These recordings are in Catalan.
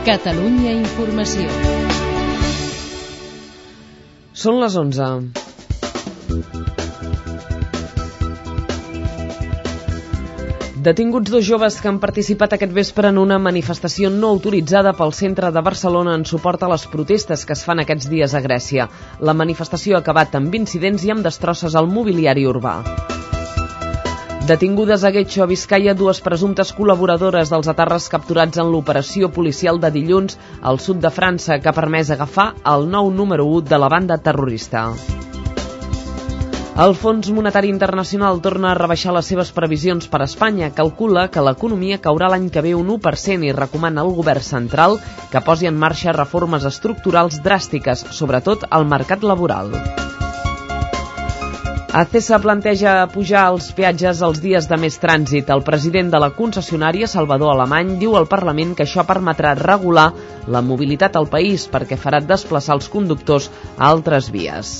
Catalunya Informació. Són les 11. Detinguts dos joves que han participat aquest vespre en una manifestació no autoritzada pel centre de Barcelona en suport a les protestes que es fan aquests dies a Grècia. La manifestació ha acabat amb incidents i amb destrosses al mobiliari urbà. Detingudes a Getxo, a Vizcaya, dues presumptes col·laboradores dels atarres capturats en l'operació policial de dilluns al sud de França que ha permès agafar el nou número 1 de la banda terrorista. El Fons Monetari Internacional torna a rebaixar les seves previsions per a Espanya. Calcula que l'economia caurà l'any que ve un 1% i recomana al govern central que posi en marxa reformes estructurals dràstiques, sobretot al mercat laboral. ACESA planteja pujar els peatges els dies de més trànsit. El president de la concessionària, Salvador Alemany, diu al Parlament que això permetrà regular la mobilitat al país perquè farà desplaçar els conductors a altres vies.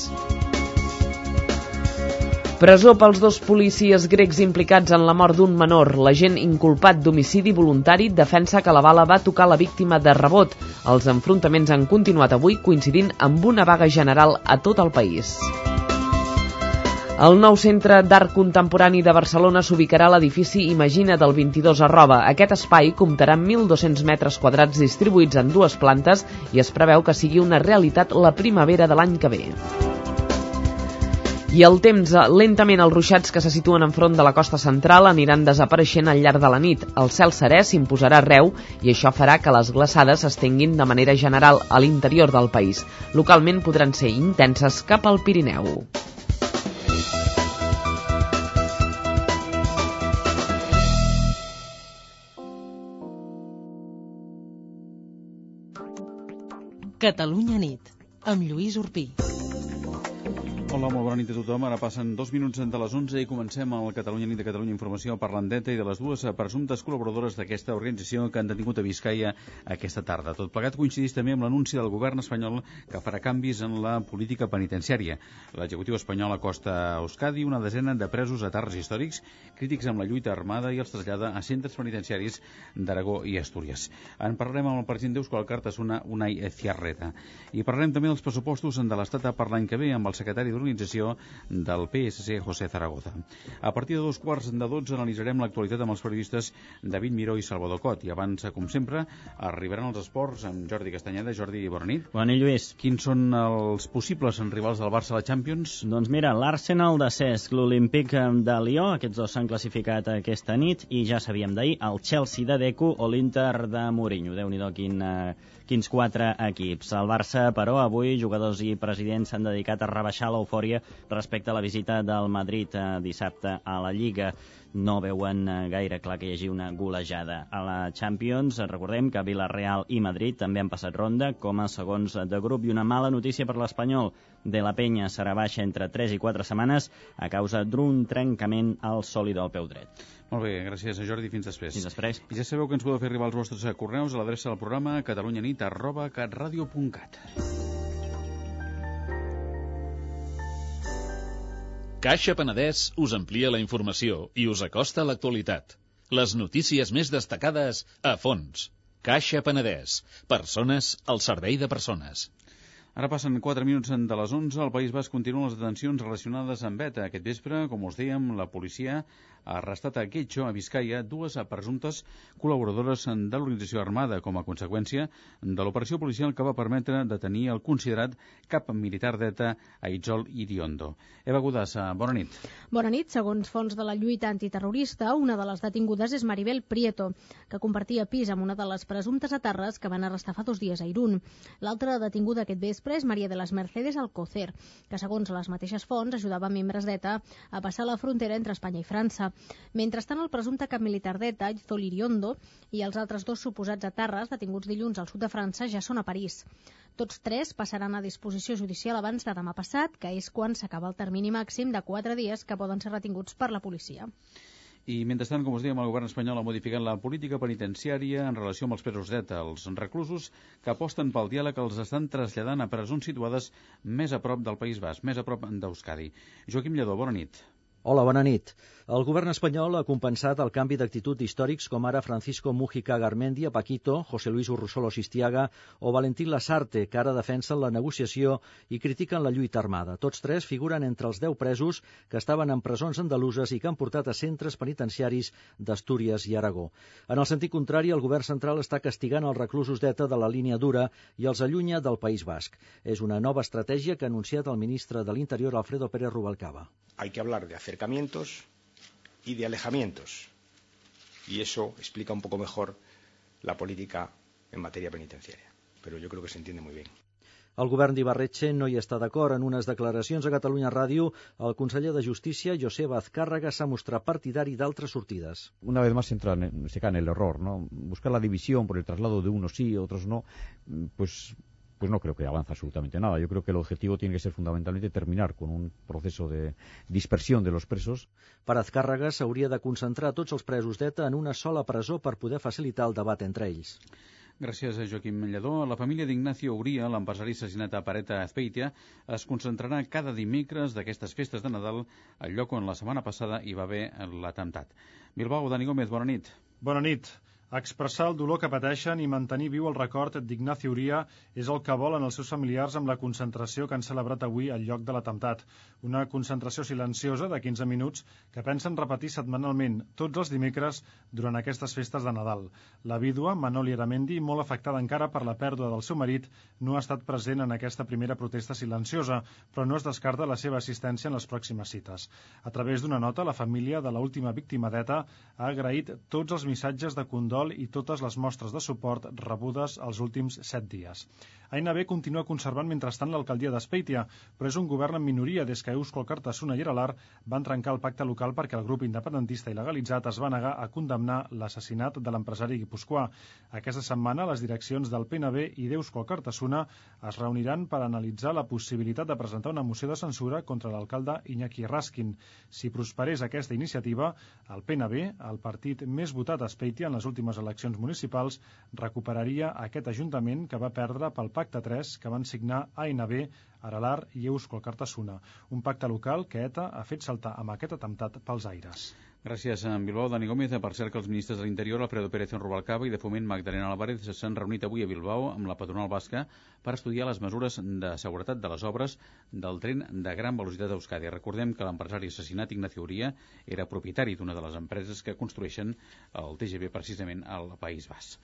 Presó pels dos policies grecs implicats en la mort d'un menor. L'agent inculpat d'homicidi voluntari defensa que la bala va tocar la víctima de rebot. Els enfrontaments han continuat avui coincidint amb una vaga general a tot el país. El nou Centre d'Art Contemporani de Barcelona s'ubicarà a l'edifici Imagina del 22 arroba. Aquest espai comptarà amb 1.200 metres quadrats distribuïts en dues plantes i es preveu que sigui una realitat la primavera de l'any que ve. I el temps, lentament els ruixats que se situen enfront de la costa central aniran desapareixent al llarg de la nit. El cel serè s'imposarà arreu i això farà que les glaçades s'estenguin de manera general a l'interior del país. Localment podran ser intenses cap al Pirineu. Catalunya nit, amb Lluís Urpí. Hola, molt bona nit a tothom. Ara passen dos minuts de les 11 i comencem el Catalunya Nit de Catalunya Informació parlant d'ETA i de les dues presumptes col·laboradores d'aquesta organització que han detingut a Vizcaya aquesta tarda. Tot plegat coincideix també amb l'anunci del govern espanyol que farà canvis en la política penitenciària. L'executiu espanyol acosta a Euskadi una desena de presos a tarres històrics crítics amb la lluita armada i els trasllada a centres penitenciaris d'Aragó i Astúries. En parlarem amb el president d'Euskal Cartasuna, Unai Ciarreta. I parlarem també dels pressupostos de l'Estat per l'any que ve amb el secretari d'organització del PSC, José Zaragoza. A partir de dos quarts de dotze analitzarem l'actualitat amb els periodistes David Miró i Salvador Cot. I abans, com sempre, arribaran els esports amb Jordi Castanyeda. Jordi, bona nit. Bona nit, Lluís. Quins són els possibles rivals del Barça a la Champions? Doncs mira, l'Arsenal de Cesc, l'Olímpic de Lió, aquests dos s'han classificat aquesta nit, i ja sabíem d'ahir, el Chelsea de Deco o l'Inter de Mourinho. Déu-n'hi-do, quin, uh, quins quatre equips. El Barça, però, avui jugadors i presidents s'han dedicat a rebaixar l'eufòria respecte a la visita del Madrid eh, dissabte a la Lliga no veuen eh, gaire clar que hi hagi una golejada. A la Champions, recordem que Villarreal i Madrid també han passat ronda com a segons de grup i una mala notícia per l'Espanyol. De la Penya serà baixa entre 3 i 4 setmanes a causa d'un trencament al sòlid del peu dret. Molt bé, gràcies a Jordi. Fins després. Fins després. I ja sabeu que ens podeu fer arribar els vostres correus a l'adreça del programa catalunyanit arroba catradio.cat. Caixa Penedès us amplia la informació i us acosta a l'actualitat. Les notícies més destacades a fons. Caixa Penedès. Persones al servei de persones. Ara passen 4 minuts de les 11. Al País Basc continuen les detencions relacionades amb ETA. Aquest vespre, com us dèiem, la policia ha arrestat a Quetxo, a Vizcaya, dues presumptes col·laboradores de l'organització armada com a conseqüència de l'operació policial que va permetre detenir el considerat cap militar d'ETA, Aitzol Iriondo. Eva Godassa, bona nit. Bona nit. Segons fons de la lluita antiterrorista, una de les detingudes és Maribel Prieto, que compartia pis amb una de les presumptes atarres que van arrestar fa dos dies a Irún. L'altra detinguda aquest vespre és Maria de les Mercedes Alcocer, que segons les mateixes fonts ajudava membres d'ETA a passar la frontera entre Espanya i França. Mentrestant, el presumpte cap militar d'ETA, Zol Iriondo, i els altres dos suposats atarres, detinguts dilluns al sud de França, ja són a París. Tots tres passaran a disposició judicial abans de demà passat, que és quan s'acaba el termini màxim de quatre dies que poden ser retinguts per la policia. I mentrestant, com us dèiem, el govern espanyol ha modificat la política penitenciària en relació amb els presos d'ETA. Els reclusos que aposten pel diàleg els estan traslladant a presons situades més a prop del País Basc, més a prop d'Euskadi. Joaquim Lledó, bona nit. Hola, bona nit. El govern espanyol ha compensat el canvi d'actitud d'històrics com ara Francisco Mújica Garmendia, Paquito, José Luis Urrusolo Sistiaga o Valentín Lasarte, que ara defensen la negociació i critiquen la lluita armada. Tots tres figuren entre els 10 presos que estaven en presons andaluses i que han portat a centres penitenciaris d'Astúries i Aragó. En el sentit contrari, el govern central està castigant els reclusos d'ETA de la línia dura i els allunya del País Basc. És una nova estratègia que ha anunciat el ministre de l'Interior, Alfredo Pérez Rubalcaba. Hay que hablar de acercamientos y de alejamientos. Y eso explica un poco mejor la política en materia penitenciaria. Pero yo creo que se entiende muy bien. El govern d'Ibarretxe no hi està d'acord. En unes declaracions a Catalunya Ràdio, el conseller de Justícia, Josep Azcárraga, s'ha mostrat partidari d'altres sortides. Una vez más se, entra en, se cae en el error, ¿no? Buscar la división por el traslado de unos sí, otros no, pues pues no creo que avance absolutamente nada. Yo creo que el objetivo tiene que ser fundamentalmente terminar con un proceso de dispersión de los presos. Per Azcàrrega s'hauria de concentrar tots els presos d'ETA en una sola presó per poder facilitar el debat entre ells. Gràcies a Joaquim Lledó. La família d'Ignacio Uria, l'empresari assassinat a Pareta Azpeitia, es concentrarà cada dimecres d'aquestes festes de Nadal al lloc on la setmana passada hi va haver l'atemptat. Bilbao, Dani Gómez, bona nit. Bona nit. Expressar el dolor que pateixen i mantenir viu el record d'Ignaci Uria és el que volen els seus familiars amb la concentració que han celebrat avui al lloc de l'atemptat. Una concentració silenciosa de 15 minuts que pensen repetir setmanalment tots els dimecres durant aquestes festes de Nadal. La vídua, Manoli Aramendi, molt afectada encara per la pèrdua del seu marit, no ha estat present en aquesta primera protesta silenciosa, però no es descarta la seva assistència en les pròximes cites. A través d'una nota, la família de l'última víctima d'ETA ha agraït tots els missatges de condol condol i totes les mostres de suport rebudes els últims set dies. ANB continua conservant mentrestant l'alcaldia d'Espeitia, però és un govern en minoria des que Eusko Alcartasuna i Aralar van trencar el pacte local perquè el grup independentista il·legalitzat es va negar a condemnar l'assassinat de l'empresari guipuscoà. Aquesta setmana les direccions del PNB i d'Eusko Alcartasuna es reuniran per analitzar la possibilitat de presentar una moció de censura contra l'alcalde Iñaki Raskin. Si prosperés aquesta iniciativa, el PNB, el partit més votat a Espeitia en les últimes eleccions municipals, recuperaria aquest ajuntament que va perdre pel Pacte 3 que van signar ANB, Aralar i Euskal Cartasuna, un pacte local que ETA ha fet saltar amb aquest atemptat pels aires. Gràcies, en Bilbao. Dani Gómez, per cert que els ministres de l'Interior, Alfredo Pérez Rubalcaba i de Foment, Magdalena Álvarez, s'han reunit avui a Bilbao amb la patronal basca per estudiar les mesures de seguretat de les obres del tren de gran velocitat a Euskadi. Recordem que l'empresari assassinat Ignacio Uria era propietari d'una de les empreses que construeixen el TGV precisament al País Basc.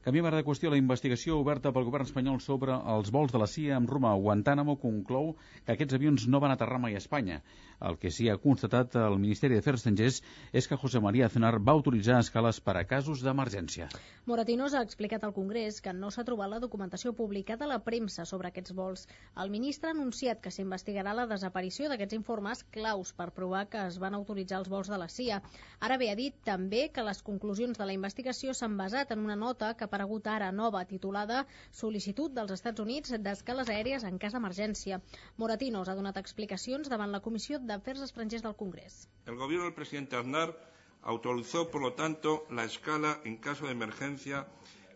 Canviem ara de qüestió. La investigació oberta pel govern espanyol sobre els vols de la CIA amb Roma a Guantánamo conclou que aquests avions no van aterrar mai a Espanya. El que sí ha constatat el Ministeri d'Afers Estrangers és que José María Aznar va autoritzar escales per a casos d'emergència. Moratinos ha explicat al Congrés que no s'ha trobat la documentació publicada a la premsa sobre aquests vols. El ministre ha anunciat que s'investigarà la desaparició d'aquests informes claus per provar que es van autoritzar els vols de la CIA. Ara bé, ha dit també que les conclusions de la investigació s'han basat en una nota que aparegut ara nova titulada Sol·licitud dels Estats Units d'escales aèries en cas d'emergència. Moratinos ha donat explicacions davant la Comissió d'Afers Estrangers del Congrés. El gobierno del presidente Aznar autorizó, por lo tanto, la escala en caso de emergencia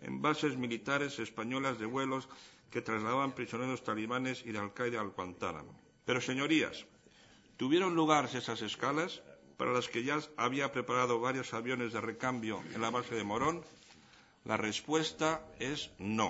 en bases militares españolas de vuelos que trasladaban prisioneros talibanes y de Al-Qaeda al Guantánamo. Pero, señorías, ¿tuvieron lugar esas escalas para las que ya había preparado varios aviones de recambio en la base de Morón? La respuesta és no.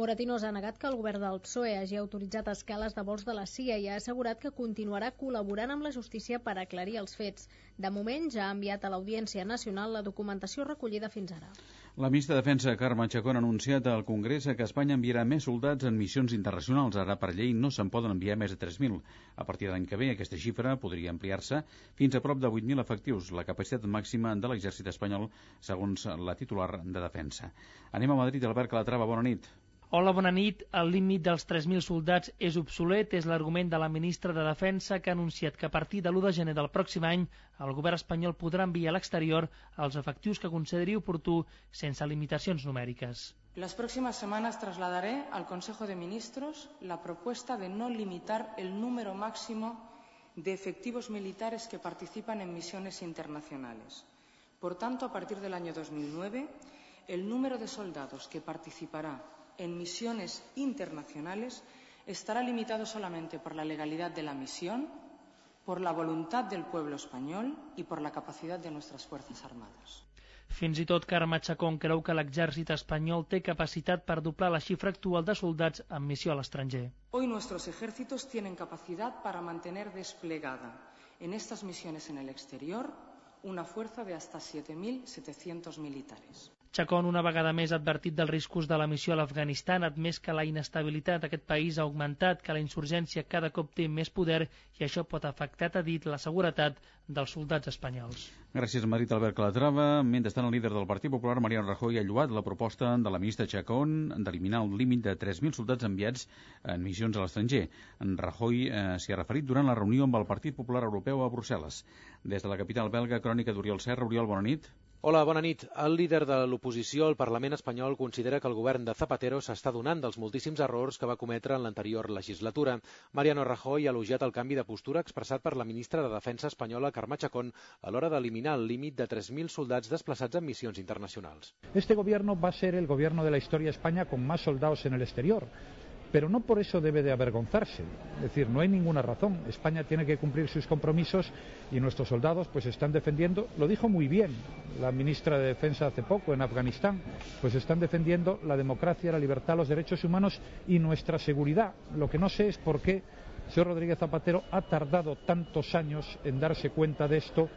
Moratinos ha negat que el govern del PSOE hagi autoritzat escales de vols de la CIA i ha assegurat que continuarà col·laborant amb la justícia per aclarir els fets. De moment ja ha enviat a l'Audiència Nacional la documentació recollida fins ara. La ministra de Defensa, Carme Chacón, ha anunciat al Congrés que Espanya enviarà més soldats en missions internacionals. Ara, per llei, no se'n poden enviar més de 3.000. A partir de l'any que ve, aquesta xifra podria ampliar-se fins a prop de 8.000 efectius, la capacitat màxima de l'exèrcit espanyol, segons la titular de Defensa. Anem a Madrid, Albert Calatrava, bona nit. Hola, bona nit. El límit dels 3.000 soldats és obsolet, és l'argument de la ministra de Defensa que ha anunciat que a partir de l'1 de gener del pròxim any el govern espanyol podrà enviar a l'exterior els efectius que consideri oportú sense limitacions numèriques. Las próximas semanas trasladaré al Consejo de Ministros la propuesta de no limitar el número máximo de efectivos militares que participan en misiones internacionales. Por tanto, a partir del año 2009, el número de soldados que participará en misiones internacionales estará limitado solamente por la legalidad de la misión, por la voluntad del pueblo español y por la capacidad de nuestras Fuerzas Armadas. Fins i tot Carme Chacón creu que l'exèrcit espanyol té capacitat per doblar la xifra actual de soldats en missió a l'estranger. Hoy nuestros ejércitos tienen capacidad para mantener desplegada en estas misiones en el exterior una fuerza de hasta 7.700 militares. Chacón una vegada més advertit dels riscos de la missió a l'Afganistan, admès que la inestabilitat d'aquest país ha augmentat, que la insurgència cada cop té més poder i això pot afectar, ha dit, la seguretat dels soldats espanyols. Gràcies, Madrid Albert Calatrava. Mentrestant, el líder del Partit Popular, Mariano Rajoy, ha lluat la proposta de la ministra Chacón d'eliminar el límit de 3.000 soldats enviats en missions a l'estranger. En Rajoy eh, s'hi ha referit durant la reunió amb el Partit Popular Europeu a Brussel·les. Des de la capital belga, crònica d'Oriol Serra. Oriol, bona nit. Hola, bona nit. El líder de l'oposició al Parlament espanyol considera que el govern de Zapatero s'està donant dels moltíssims errors que va cometre en l'anterior legislatura. Mariano Rajoy ha elogiat el canvi de postura expressat per la ministra de Defensa espanyola Carme Chacón a l'hora d'eliminar el límit de 3.000 soldats desplaçats en missions internacionals. Este gobierno va ser el gobierno de la historia de España con más soldados en el exterior pero no por eso debe de avergonzarse. Es decir, no hay ninguna razón. España tiene que cumplir sus compromisos y nuestros soldados pues están defendiendo, lo dijo muy bien la ministra de Defensa hace poco en Afganistán, pues están defendiendo la democracia, la libertad, los derechos humanos y nuestra seguridad. Lo que no sé es por qué el señor Rodríguez Zapatero ha tardado tantos años en darse cuenta de esto.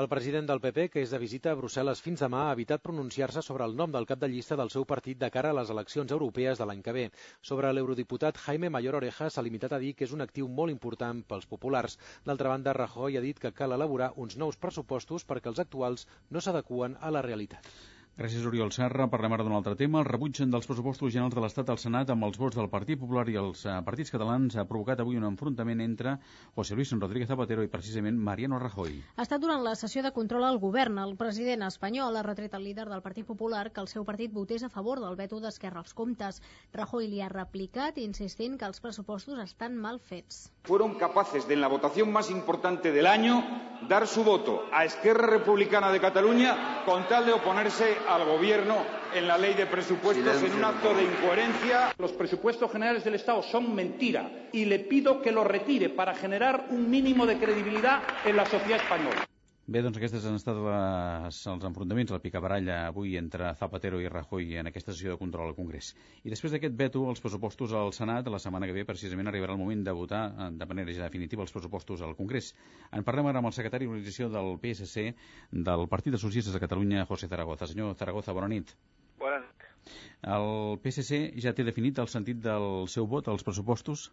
El president del PP, que és de visita a Brussel·les fins demà, ha evitat pronunciar-se sobre el nom del cap de llista del seu partit de cara a les eleccions europees de l'any que ve. Sobre l'eurodiputat Jaime Mayor Oreja s'ha limitat a dir que és un actiu molt important pels populars. D'altra banda, Rajoy ha dit que cal elaborar uns nous pressupostos perquè els actuals no s'adequen a la realitat. Gràcies, Oriol Serra. Parlem ara d'un altre tema. El rebuig dels pressupostos generals de l'Estat al Senat amb els vots del Partit Popular i els eh, partits catalans ha provocat avui un enfrontament entre José Luis Rodríguez Zapatero i precisament Mariano Rajoy. Ha estat durant la sessió de control al govern. El president espanyol ha retret al líder del Partit Popular que el seu partit votés a favor del veto d'Esquerra als comptes. Rajoy li ha replicat insistint que els pressupostos estan mal fets. Fueron capaces de en la votación más importante del año dar su voto a Esquerra Republicana de Cataluña con tal de oponerse al Gobierno en la ley de presupuestos Silencio, en un acto de incoherencia. Los presupuestos generales del Estado son mentira y le pido que los retire para generar un mínimo de credibilidad en la sociedad española. Bé, doncs aquestes han estat les, els enfrontaments, la picabaralla avui entre Zapatero i Rajoy en aquesta sessió de control al Congrés. I després d'aquest veto, els pressupostos al Senat, la setmana que ve precisament arribarà el moment de votar eh, de manera ja definitiva els pressupostos al Congrés. En parlem ara amb el secretari d'organització del PSC del Partit de Socialistes de Catalunya, José Zaragoza. Senyor Zaragoza, bona nit. Bona nit. El PSC ja té definit el sentit del seu vot als pressupostos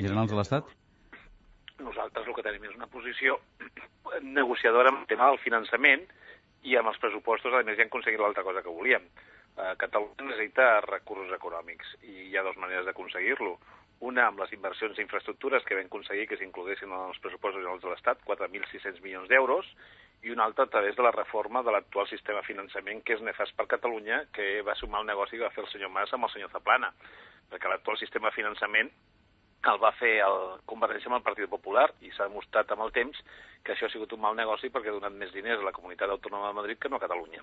generals de l'Estat? Nosaltres el que tenim és una posició negociadora amb el tema del finançament i amb els pressupostos, a més, ja hem aconseguit l'altra cosa que volíem. Eh, Catalunya necessita recursos econòmics i hi ha dues maneres d'aconseguir-lo. Una amb les inversions d'infraestructures que vam aconseguir que s'incloguessin en els pressupostos generals de l'Estat, 4.600 milions d'euros, i una altra a través de la reforma de l'actual sistema de finançament que és nefast per Catalunya, que va sumar un negoci que va fer el senyor Mas amb el senyor Zaplana, perquè l'actual sistema de finançament el va fer el Convergència amb el Partit Popular i s'ha demostrat amb el temps que això ha sigut un mal negoci perquè ha donat més diners a la comunitat autònoma de Madrid que no a Catalunya.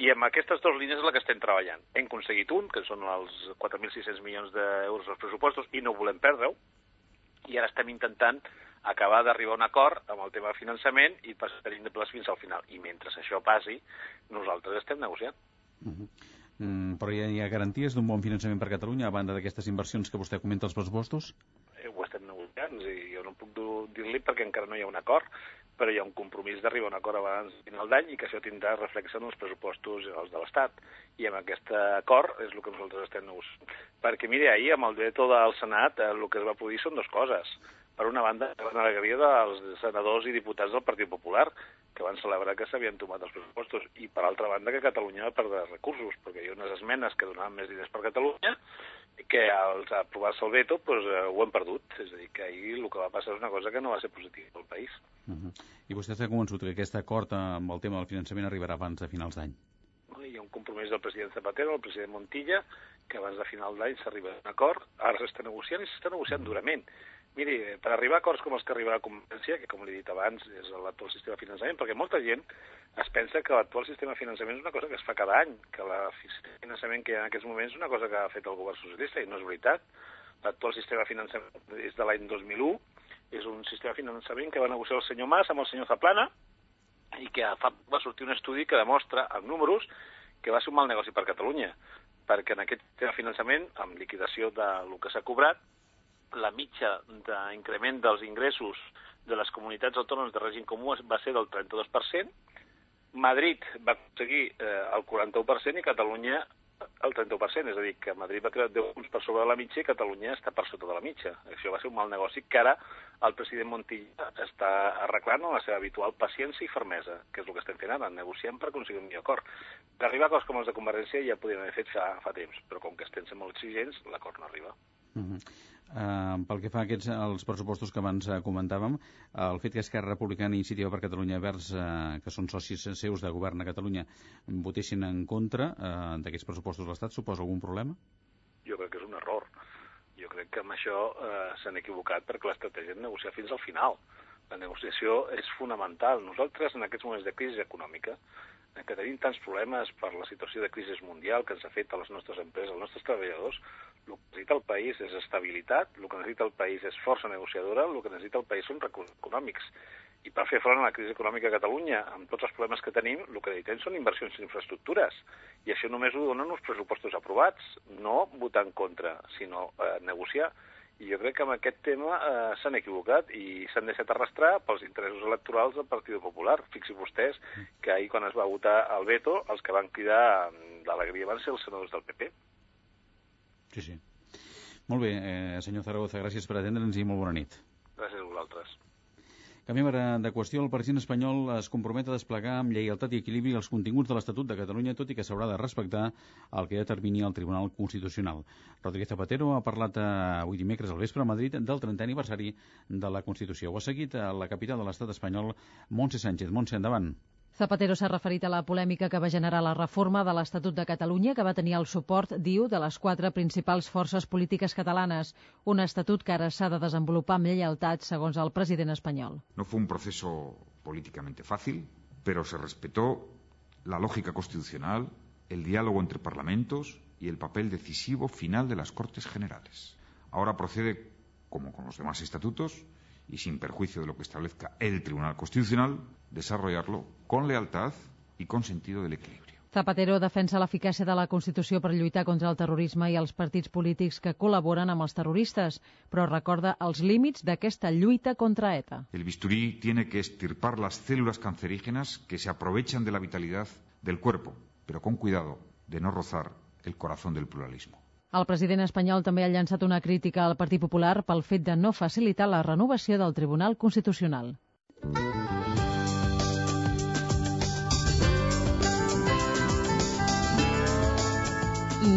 I amb aquestes dues línies és la que estem treballant. Hem aconseguit un, que són els 4.600 milions d'euros dels pressupostos, i no volem perdre-ho, i ara estem intentant acabar d'arribar a un acord amb el tema de finançament i passarem de fins al final. I mentre això passi, nosaltres estem negociant. Uh -huh. Mm, però ha, hi ha garanties d'un bon finançament per Catalunya a banda d'aquestes inversions que vostè comenta als pressupostos? Eh, ho estem negociant, i jo no puc dir-li perquè encara no hi ha un acord, però hi ha un compromís d'arribar a un acord abans de final d'any i que això tindrà reflex en els pressupostos els de l'Estat. I amb aquest acord és el que nosaltres estem negociant. Perquè, mire, ahir amb el veto del Senat eh, el que es va poder són dues coses. Per una banda, la alegria dels senadors i diputats del Partit Popular, que van celebrar que s'havien tomat els pressupostos, i per altra banda que Catalunya va perdre recursos, perquè hi ha unes esmenes que donaven més diners per Catalunya, que al aprovar-se el veto pues, eh, ho hem perdut. És a dir, que ahir el que va passar és una cosa que no va ser positiva pel país. Uh -huh. I vostè està convençut que aquest acord amb el tema del finançament arribarà abans de finals d'any? Hi ha un compromís del president Zapatero, del president Montilla, que abans de final d'any s'arriba a un acord, ara s'està negociant i s'està negociant durament. Miri, per arribar a acords com els que arriba a la Convergència, que com li he dit abans és l'actual sistema de finançament, perquè molta gent es pensa que l'actual sistema de finançament és una cosa que es fa cada any, que el sistema de finançament que hi ha en aquests moments és una cosa que ha fet el govern socialista, i no és veritat. L'actual sistema de finançament és de l'any 2001 és un sistema de finançament que va negociar el senyor Mas amb el senyor Zaplana i que fa, va sortir un estudi que demostra amb números que va ser un mal negoci per Catalunya, perquè en aquest tema de finançament, amb liquidació del que s'ha cobrat, la mitja d'increment dels ingressos de les comunitats autònomes de règim comú va ser del 32%, Madrid va aconseguir eh, el 41% i Catalunya el 30%, és a dir, que Madrid va crear 10 punts per sobre de la mitja i Catalunya està per sota de la mitja. Això va ser un mal negoci que ara el president Montilla està arreglant amb la seva habitual paciència i fermesa, que és el que estem fent ara, negociant per aconseguir un millor acord. Per arribar a acords com els de Convergència ja podríem haver fet fa, fa temps, però com que estem sent molt exigents, l'acord no arriba. Uh -huh. Uh, pel que fa a aquests, als pressupostos que abans uh, comentàvem, el fet que Esquerra Republicana i Iniciativa per Catalunya Verds, uh, que són socis seus de govern a Catalunya, votessin en contra uh, d'aquests pressupostos de l'Estat, suposa algun problema? Jo crec que és un error. Jo crec que amb això uh, s'han equivocat perquè l'estratègia és negociar fins al final. La negociació és fonamental. Nosaltres, en aquests moments de crisi econòmica, què tenim tants problemes per la situació de crisi mundial que ens ha fet a les nostres empreses, als nostres treballadors, el que necessita el país és estabilitat, el que necessita el país és força negociadora, el que necessita el país són recursos econòmics. I per fer front a la crisi econòmica a Catalunya, amb tots els problemes que tenim, el que necessitem són inversions en infraestructures. I això només ho donen uns pressupostos aprovats, no votar en contra, sinó eh, negociar. I jo crec que amb aquest tema eh, s'han equivocat i s'han deixat arrastrar pels interessos electorals del Partit Popular. Fixi vostès que ahir, quan es va votar el veto, els que van cridar d'alegria van ser els senadors del PP. Sí, sí. Molt bé, eh, senyor Zaragoza, gràcies per atendre'ns i molt bona nit. Gràcies a vosaltres. Canviem ara de qüestió. El president espanyol es compromet a desplegar amb lleialtat i equilibri els continguts de l'Estatut de Catalunya, tot i que s'haurà de respectar el que determini el Tribunal Constitucional. Rodríguez Zapatero ha parlat eh, avui dimecres al vespre a Madrid del 30è aniversari de la Constitució. Ho ha seguit a la capital de l'estat espanyol, Montse Sánchez. Montse, endavant. Zapatero s'ha referit a la polèmica que va generar la reforma de l'Estatut de Catalunya, que va tenir el suport, diu, de les quatre principals forces polítiques catalanes. Un estatut que ara s'ha de desenvolupar amb lleialtat, segons el president espanyol. No fue un proceso políticamente fácil, pero se respetó la lógica constitucional, el diálogo entre parlamentos y el papel decisivo final de las Cortes Generales. Ahora procede, como con los demás estatutos, y sin perjuicio de lo que establezca el Tribunal Constitucional, desarrollarlo con lealtad y con sentido del equilibrio. Zapatero defensa l'eficàcia de la Constitució per lluitar contra el terrorisme i els partits polítics que col·laboren amb els terroristes, però recorda els límits d'aquesta lluita contra ETA. El bisturí tiene que estirpar las células cancerígenas que se aprovechan de la vitalidad del cuerpo, pero con cuidado de no rozar el corazón del pluralismo. El president espanyol també ha llançat una crítica al Partit Popular pel fet de no facilitar la renovació del Tribunal Constitucional.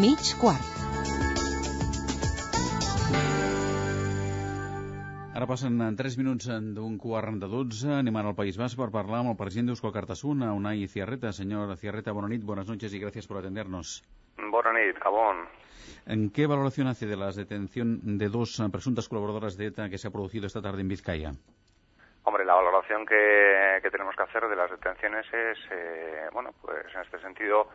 Mig quart. Ara passen 3 minuts d'un quart de 12. Anem ara al País Basc per parlar amb el president d'Euskal Cartasuna, Unai Ciarreta. Señor Ciarreta, bona nit, buenas noches y gracias por atendernos. Gabón. ¿En qué valoración hace de la detención de dos presuntas colaboradoras de ETA que se ha producido esta tarde en Vizcaya? Hombre, la valoración que, que tenemos que hacer de las detenciones es, eh, bueno, pues en este sentido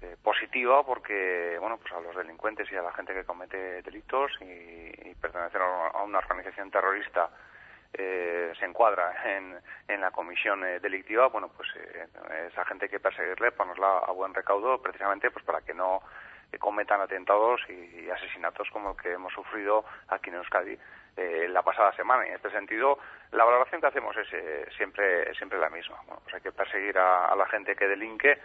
eh, positiva porque, bueno, pues a los delincuentes y a la gente que comete delitos y, y pertenecer a una organización terrorista eh, se encuadra en, en la comisión eh, delictiva, bueno, pues eh, esa gente hay que perseguirle, ponerla a buen recaudo precisamente pues para que no eh, cometan atentados y, asesinatos como el que hemos sufrido aquí en Euskadi eh, la pasada semana. Y en este sentido, la valoración que hacemos es siempre, siempre la misma. Bueno, pues hay que perseguir a, a la gente que delinque,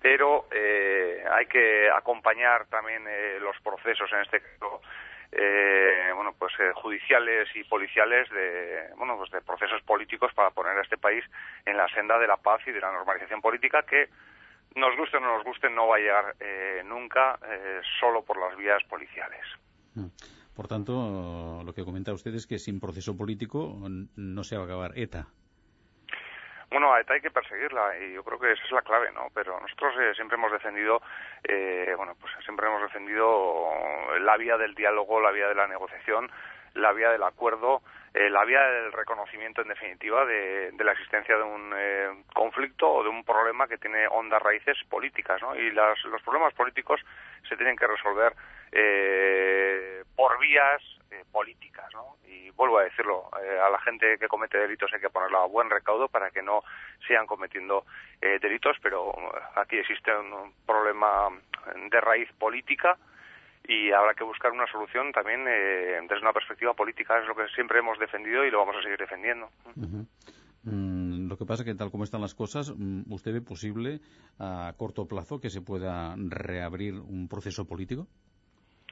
pero eh, hay que acompañar también eh, los procesos, en este caso, eh, pues eh, judiciales y policiales de, bueno, pues de procesos políticos para poner a este país en la senda de la paz y de la normalización política que nos guste o no nos guste, no va a llegar eh, nunca eh, solo por las vías policiales. Por tanto, lo que comenta usted es que sin proceso político no se va a acabar ETA. Bueno, a ETA hay que perseguirla y yo creo que esa es la clave, ¿no? Pero nosotros eh, siempre hemos defendido, eh, bueno, pues siempre hemos defendido la vía del diálogo, la vía de la negociación, la vía del acuerdo, eh, la vía del reconocimiento, en definitiva, de, de la existencia de un eh, conflicto o de un problema que tiene hondas raíces políticas, ¿no? Y las, los problemas políticos se tienen que resolver eh, por vías eh, políticas, ¿no? Y vuelvo a decirlo, eh, a la gente que comete delitos hay que ponerla a buen recaudo para que no sigan cometiendo eh, delitos, pero aquí existe un problema de raíz política y habrá que buscar una solución también desde una perspectiva política, es lo que siempre hemos defendido y lo vamos a seguir defendiendo. Mm, lo que pasa que tal como están las cosas, mm, ¿usted ve posible a corto plazo que se pueda reabrir un proceso político?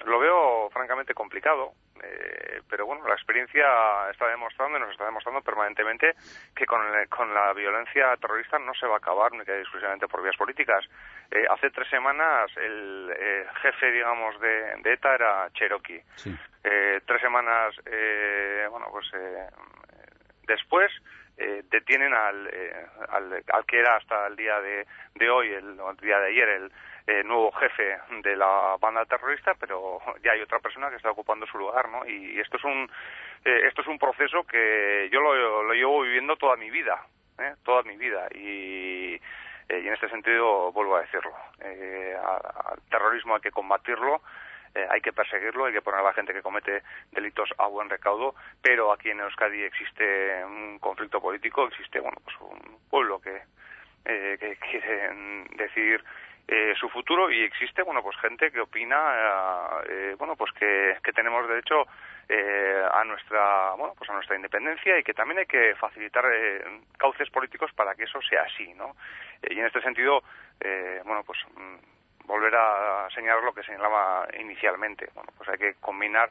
Lo veo francamente complicado, eh, pero bueno, la experiencia está demostrando y nos está demostrando permanentemente que con, con la violencia terrorista no se va a acabar únicamente exclusivamente por vías políticas. Eh, hace tres semanas el eh, jefe, digamos, de, de, ETA era Cherokee. Eh, tres semanas, eh, bueno, pues después detienen al, al, al, que era hasta el día de, de hoy, el, el día de ayer, el eh, nuevo jefe de la banda terrorista, pero ya hay otra persona que está ocupando su lugar, ¿no? Y esto es un eh, esto es un proceso que yo lo, llevo viviendo toda mi vida, ¿eh? toda mi vida y, eh, en este sentido vuelvo a decirlo, eh, al terrorismo hay que combatirlo. Eh, hay que perseguirlo, hay que poner a la gente que comete delitos a buen recaudo, pero aquí en Euskadi existe un conflicto político, existe bueno pues un pueblo que, que quiere decidir eh, su futuro y existe bueno pues gente que opina eh, bueno pues que, que tenemos derecho eh, a nuestra bueno pues a nuestra independencia y que también hay que facilitar eh, cauces políticos para que eso sea así no Eh, y en este sentido eh, bueno pues mm, volver a señalar lo que señalaba inicialmente. Bueno pues hay que combinar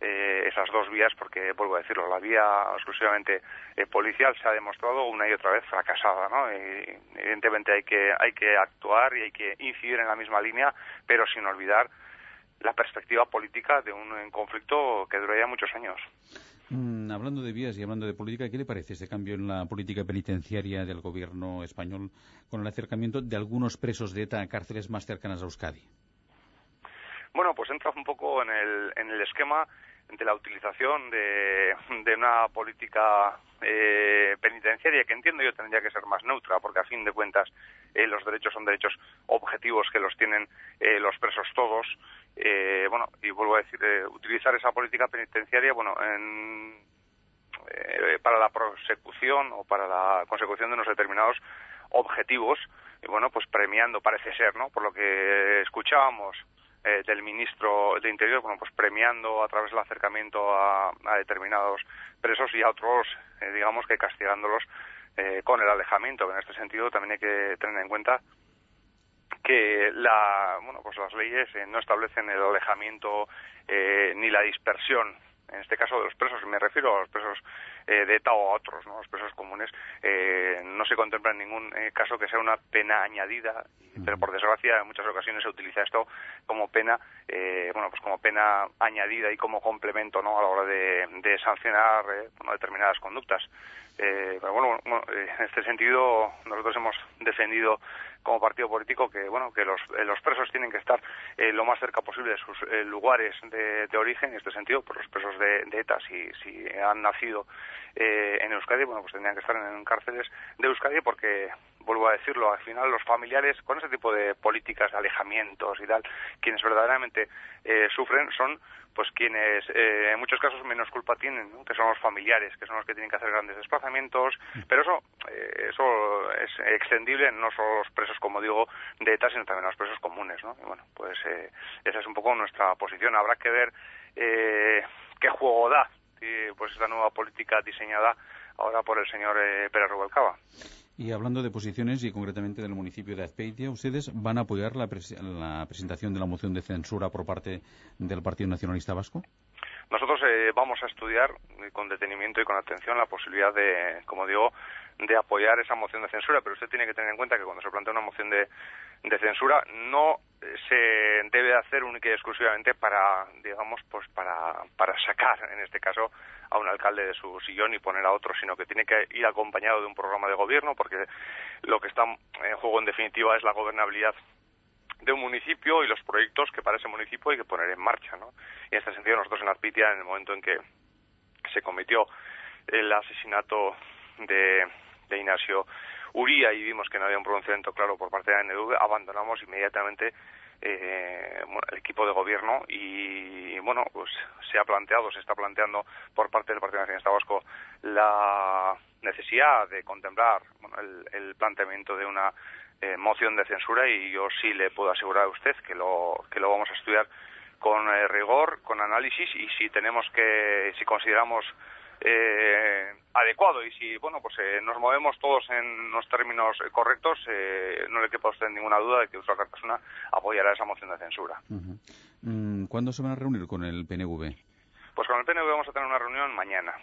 eh, esas dos vías porque vuelvo a decirlo la vía exclusivamente eh, policial se ha demostrado una y otra vez fracasada no y evidentemente hay que hay que actuar y hay que incidir en la misma línea pero sin olvidar la perspectiva política de un conflicto que duraría muchos años Mm, hablando de vías y hablando de política, ¿qué le parece este cambio en la política penitenciaria del gobierno español con el acercamiento de algunos presos de ETA a cárceles más cercanas a Euskadi? Bueno, pues entra un poco en el, en el esquema de la utilización de, una política eh, penitenciaria que entiendo yo tendría que ser más neutra, porque a fin de cuentas eh, los derechos son derechos objetivos que los tienen eh, los presos todos. Eh, bueno, y vuelvo a decir, eh, utilizar esa política penitenciaria, bueno, en, eh, para la prosecución o para la consecución de unos determinados objetivos, y bueno, pues premiando, parece ser, ¿no? Por lo que escuchábamos eh, del ministro de Interior, bueno, pues premiando a través del acercamiento a, a determinados presos y a otros, eh, digamos que castigándolos eh, con el alejamiento. En este sentido también hay que tener en cuenta que la, bueno, pues las leyes eh, no establecen el alejamiento eh, ni la dispersión en este caso de los presos, me refiero a los presos eh, de ETA o a otros, ¿no? los presos comunes, eh, no se contempla en ningún eh, caso que sea una pena añadida, pero por desgracia en muchas ocasiones se utiliza esto como pena, eh, bueno, pues como pena añadida y como complemento, ¿no? A la hora de, de sancionar eh, bueno, determinadas conductas. Eh, pero bueno, bueno, en este sentido nosotros hemos defendido como partido político que bueno que los, eh, los presos tienen que estar eh, lo más cerca posible de sus eh, lugares de, de, origen en este sentido por los presos de, de ETA si, si han nacido eh, en Euskadi bueno pues tendrían que estar en, en cárceles de Euskadi porque vuelvo a decirlo al final los familiares con ese tipo de políticas de alejamientos y tal quienes verdaderamente eh, sufren son pues quienes eh, en muchos casos menos culpa tienen, ¿no? que son los familiares, que son los que tienen que hacer grandes desplazamientos, pero eso eh, eso es extendible no solo a los presos, como digo, de ETA, sino también a los presos comunes, ¿no? Y bueno, pues eh, esa es un poco nuestra posición. Habrá que ver eh, qué juego da eh, pues esta nueva política diseñada ahora por el señor eh, Pérez Rubalcaba. Y hablando de posiciones y concretamente del municipio de Azpeitia, ¿ustedes van a apoyar la, pres la presentación de la moción de censura por parte del Partido Nacionalista Vasco? Nosotros eh, vamos a estudiar con detenimiento y con atención la posibilidad de, como digo, de apoyar esa moción de censura, pero usted tiene que tener en cuenta que cuando se plantea una moción de censura no se debe hacer única y exclusivamente para, digamos, pues para, para sacar, en este caso, a un alcalde de su sillón y poner a otro, sino que tiene que ir acompañado de un programa de gobierno, porque lo que está en juego, en definitiva, es la gobernabilidad de un municipio y los proyectos que para ese municipio hay que poner en marcha, ¿no? Y en este sentido nosotros en Azpitia, en el momento en que se cometió el asesinato de, de Ignacio Uría y vimos que no había un pronunciamiento claro por parte de la ANV, abandonamos inmediatamente eh, bueno, el equipo de gobierno y, bueno, pues se ha planteado, se está planteando por parte del Partido Nacionalista Vasco la necesidad de contemplar el planteamiento de una eh, moción de censura y yo sí le puedo asegurar a usted que lo, que lo vamos a estudiar con eh, rigor, con análisis y si tenemos que, si consideramos eh, adecuado y si bueno pues eh, nos movemos todos en los términos correctos eh, no le quepa a usted ninguna duda de que Euskal Cartasuna apoyará esa moción de censura. Uh -huh. mm, ¿Cuándo se van a reunir con el PNV? Pues con el PNV vamos a tener una reunión mañana.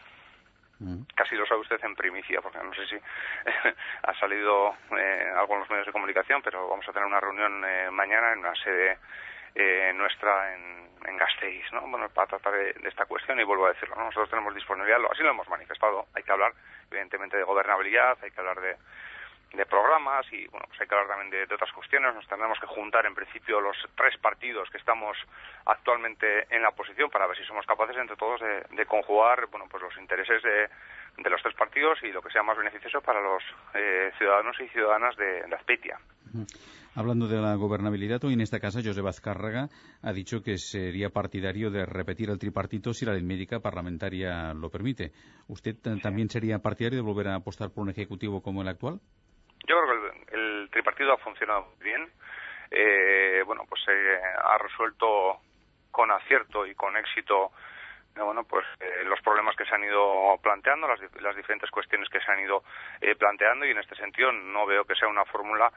-huh. Casi lo sabe usted en primicia, porque no sé si ha salido eh, algo en los medios de comunicación, pero vamos a tener una reunión eh, mañana en una sede eh, nuestra en, en Gasteiz, ¿no? Bueno, para tratar de, esta cuestión y vuelvo a decirlo, ¿no? nosotros tenemos disponibilidad, así lo hemos manifestado, hay que hablar evidentemente de gobernabilidad, hay que hablar de, de programas y bueno, pues hay que hablar también de, de, otras cuestiones, nos tendremos que juntar en principio los tres partidos que estamos actualmente en la oposición para ver si somos capaces entre todos de, de conjugar, bueno, pues los intereses de, de los tres partidos y lo que sea más beneficioso para los eh, ciudadanos y ciudadanas de, de Azpeitia. Hablando de la gobernabilidad, hoy en esta casa José Azcárraga ha dicho que sería partidario de repetir el tripartito si la ley médica parlamentaria lo permite. ¿Usted también sería partidario de volver a apostar por un ejecutivo como el actual? Yo creo que el, el tripartito ha funcionado bien. Eh, bueno, pues eh, ha resuelto con acierto y con éxito eh, bueno, pues eh, los problemas que se han ido planteando, las, las diferentes cuestiones que se han ido eh, planteando y en este sentido no veo que sea una fórmula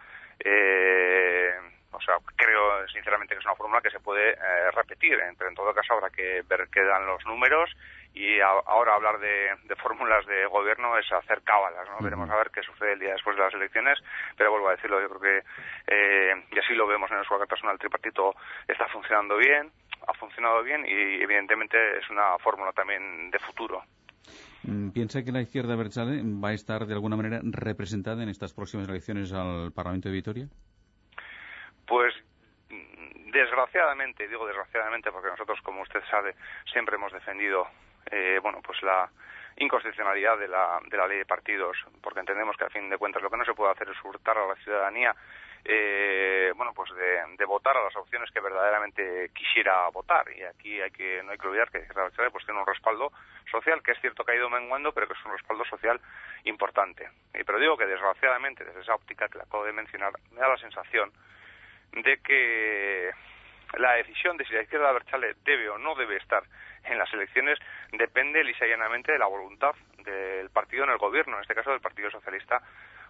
eh, o sea, creo sinceramente que es una fórmula que se puede eh, repetir, pero en todo caso habrá que ver qué dan los números y a, ahora hablar de, de, fórmulas de gobierno es hacer cábalas, ¿no? Uh -huh. Veremos a ver qué sucede el día después de las elecciones, pero vuelvo a decirlo, yo creo que, eh, y así lo vemos en el Suárez Personal, el tripartito está funcionando bien, ha funcionado bien y evidentemente es una fórmula también de futuro. Mm, ¿Piensa que la izquierda Berchale va a estar de alguna manera representada en estas próximas elecciones al Parlamento de Vitoria? Pues desgraciadamente, digo desgraciadamente porque nosotros, como usted sabe, siempre hemos defendido eh, bueno, pues la inconstitucionalidad de la, de la ley de partidos, porque entendemos que a fin de cuentas lo que no se puede hacer es hurtar a la ciudadanía eh, bueno, pues de, votar a las opciones que verdaderamente quisiera votar. Y aquí hay que, no hay que olvidar que la pues tiene un respaldo social, que es cierto que ha ido menguando, pero que es un respaldo social importante. Y, pero digo que desgraciadamente, desde esa óptica que la acabo de mencionar, me da la sensación de que la decisión de si la izquierda Berchale debe o no debe estar en las elecciones depende lisa y llanamente de la voluntad del partido en el gobierno, en este caso del Partido Socialista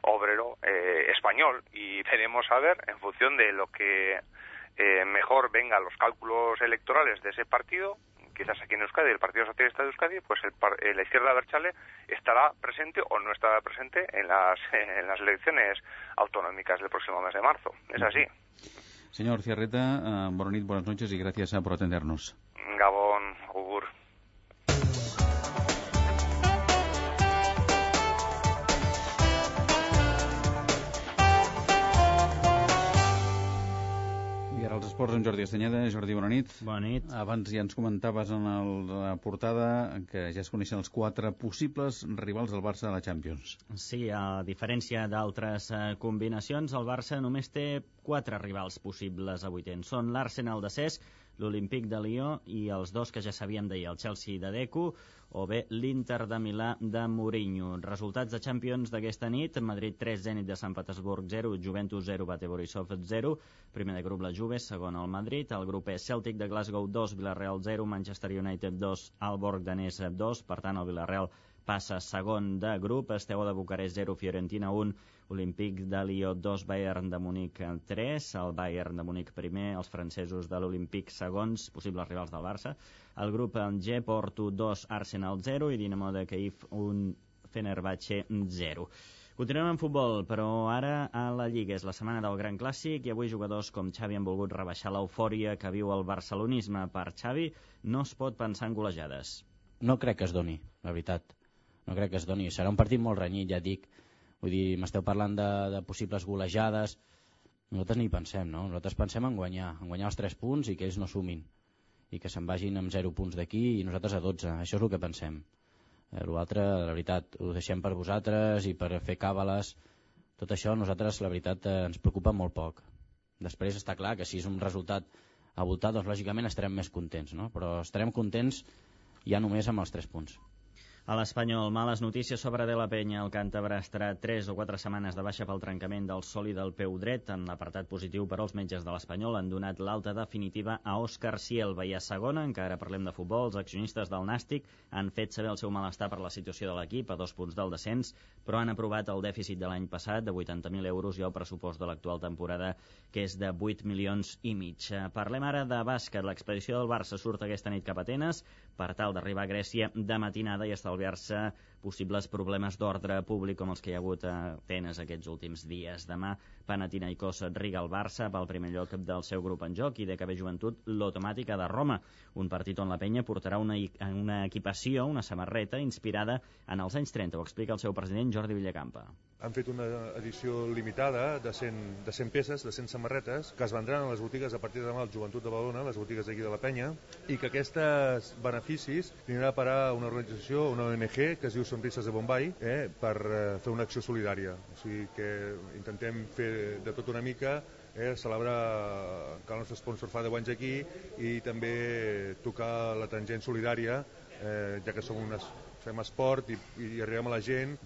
Obrero eh, Español. Y veremos a ver, en función de lo que eh, mejor vengan los cálculos electorales de ese partido, quizás aquí en Euskadi, el Partido Socialista de Euskadi, pues el, eh, la izquierda de Berchale estará presente o no estará presente en las, en las elecciones autonómicas del próximo mes de marzo. Es así. Señor Ciarreta, uh, Boronit, buenas noches y gracias uh, por atendernos. Gabón, Ugur. Els esports amb Jordi Estanyeda. Jordi, bona nit. Bona nit. Abans ja ens comentaves en el, la portada que ja es coneixen els quatre possibles rivals del Barça a la Champions. Sí, a diferència d'altres eh, combinacions, el Barça només té quatre rivals possibles avui temps. Són l'Arsenal de Cesc, l'Olímpic de Lió i els dos que ja sabíem d'ahir, el Chelsea de Deco o bé l'Inter de Milà de Mourinho. Resultats de Champions d'aquesta nit, Madrid 3, Zenit de Sant Petersburg 0, Juventus 0, Bate Borisov 0, primer de grup la Juve, segon el Madrid, el grup és Celtic de Glasgow 2, Villarreal 0, Manchester United 2, Alborg Danès 2, per tant el Villarreal passa segon de grup, Esteu de Bucarest 0, Fiorentina 1, Olímpic de Lió 2, Bayern de Múnich 3, el Bayern de Múnich primer, els francesos de l'Olímpic segons, possibles rivals del Barça, el grup G, Porto 2, Arsenal 0 i Dinamo de Kiev 1, Fenerbahce 0. Continuem amb futbol, però ara a la Lliga. És la setmana del Gran Clàssic i avui jugadors com Xavi han volgut rebaixar l'eufòria que viu el barcelonisme. Per Xavi no es pot pensar en golejades. No crec que es doni, la veritat. No crec que es doni. Serà un partit molt renyit, ja dic. Vull dir, m'esteu parlant de, de possibles golejades. Nosaltres ni pensem, no? Nosaltres pensem en guanyar, en guanyar els 3 punts i que ells no sumin. I que se'n vagin amb 0 punts d'aquí i nosaltres a 12. Això és el que pensem. Eh, L'altre, la veritat, ho deixem per vosaltres i per fer càbales. Tot això a nosaltres, la veritat, eh, ens preocupa molt poc. Després està clar que si és un resultat abultat, doncs lògicament estarem més contents, no? però estarem contents ja només amb els 3 punts. A l'Espanyol, males notícies sobre De La Penya. El càntabre estarà 3 o 4 setmanes de baixa pel trencament del sòlid del peu dret. En l'apartat positiu per als metges de l'Espanyol han donat l'alta definitiva a Òscar Cielva. I a segona, encara parlem de futbol, els accionistes del Nàstic han fet saber el seu malestar per la situació de l'equip a dos punts del descens, però han aprovat el dèficit de l'any passat de 80.000 euros i el pressupost de l'actual temporada, que és de 8 milions i mig. Parlem ara de bàsquet. L'expedició del Barça surt aquesta nit cap a Atenes per tal d'arribar a Grècia de matinada i estalviar estalviar-se possibles problemes d'ordre públic com els que hi ha hagut a Atenes aquests últims dies. Demà, Panathinaikos Riga al Barça pel primer lloc del seu grup en joc i de KB Joventut l'automàtica de Roma, un partit on la penya portarà una, una equipació, una samarreta inspirada en els anys 30. Ho explica el seu president Jordi Villacampa. Han fet una edició limitada de 100, de 100 peces, de 100 samarretes, que es vendran a les botigues a partir de demà al Joventut de Badalona, les botigues d'aquí de la Penya, i que aquests beneficis anirà a parar una organització, una ONG, que es diu Sonrises de Bombay, eh, per eh, fer una acció solidària. O sigui que intentem fer de tot una mica eh, celebrar que el nostre sponsor fa 10 anys aquí i també tocar la tangent solidària, eh, ja que som unes, fem esport i, i arribem a la gent.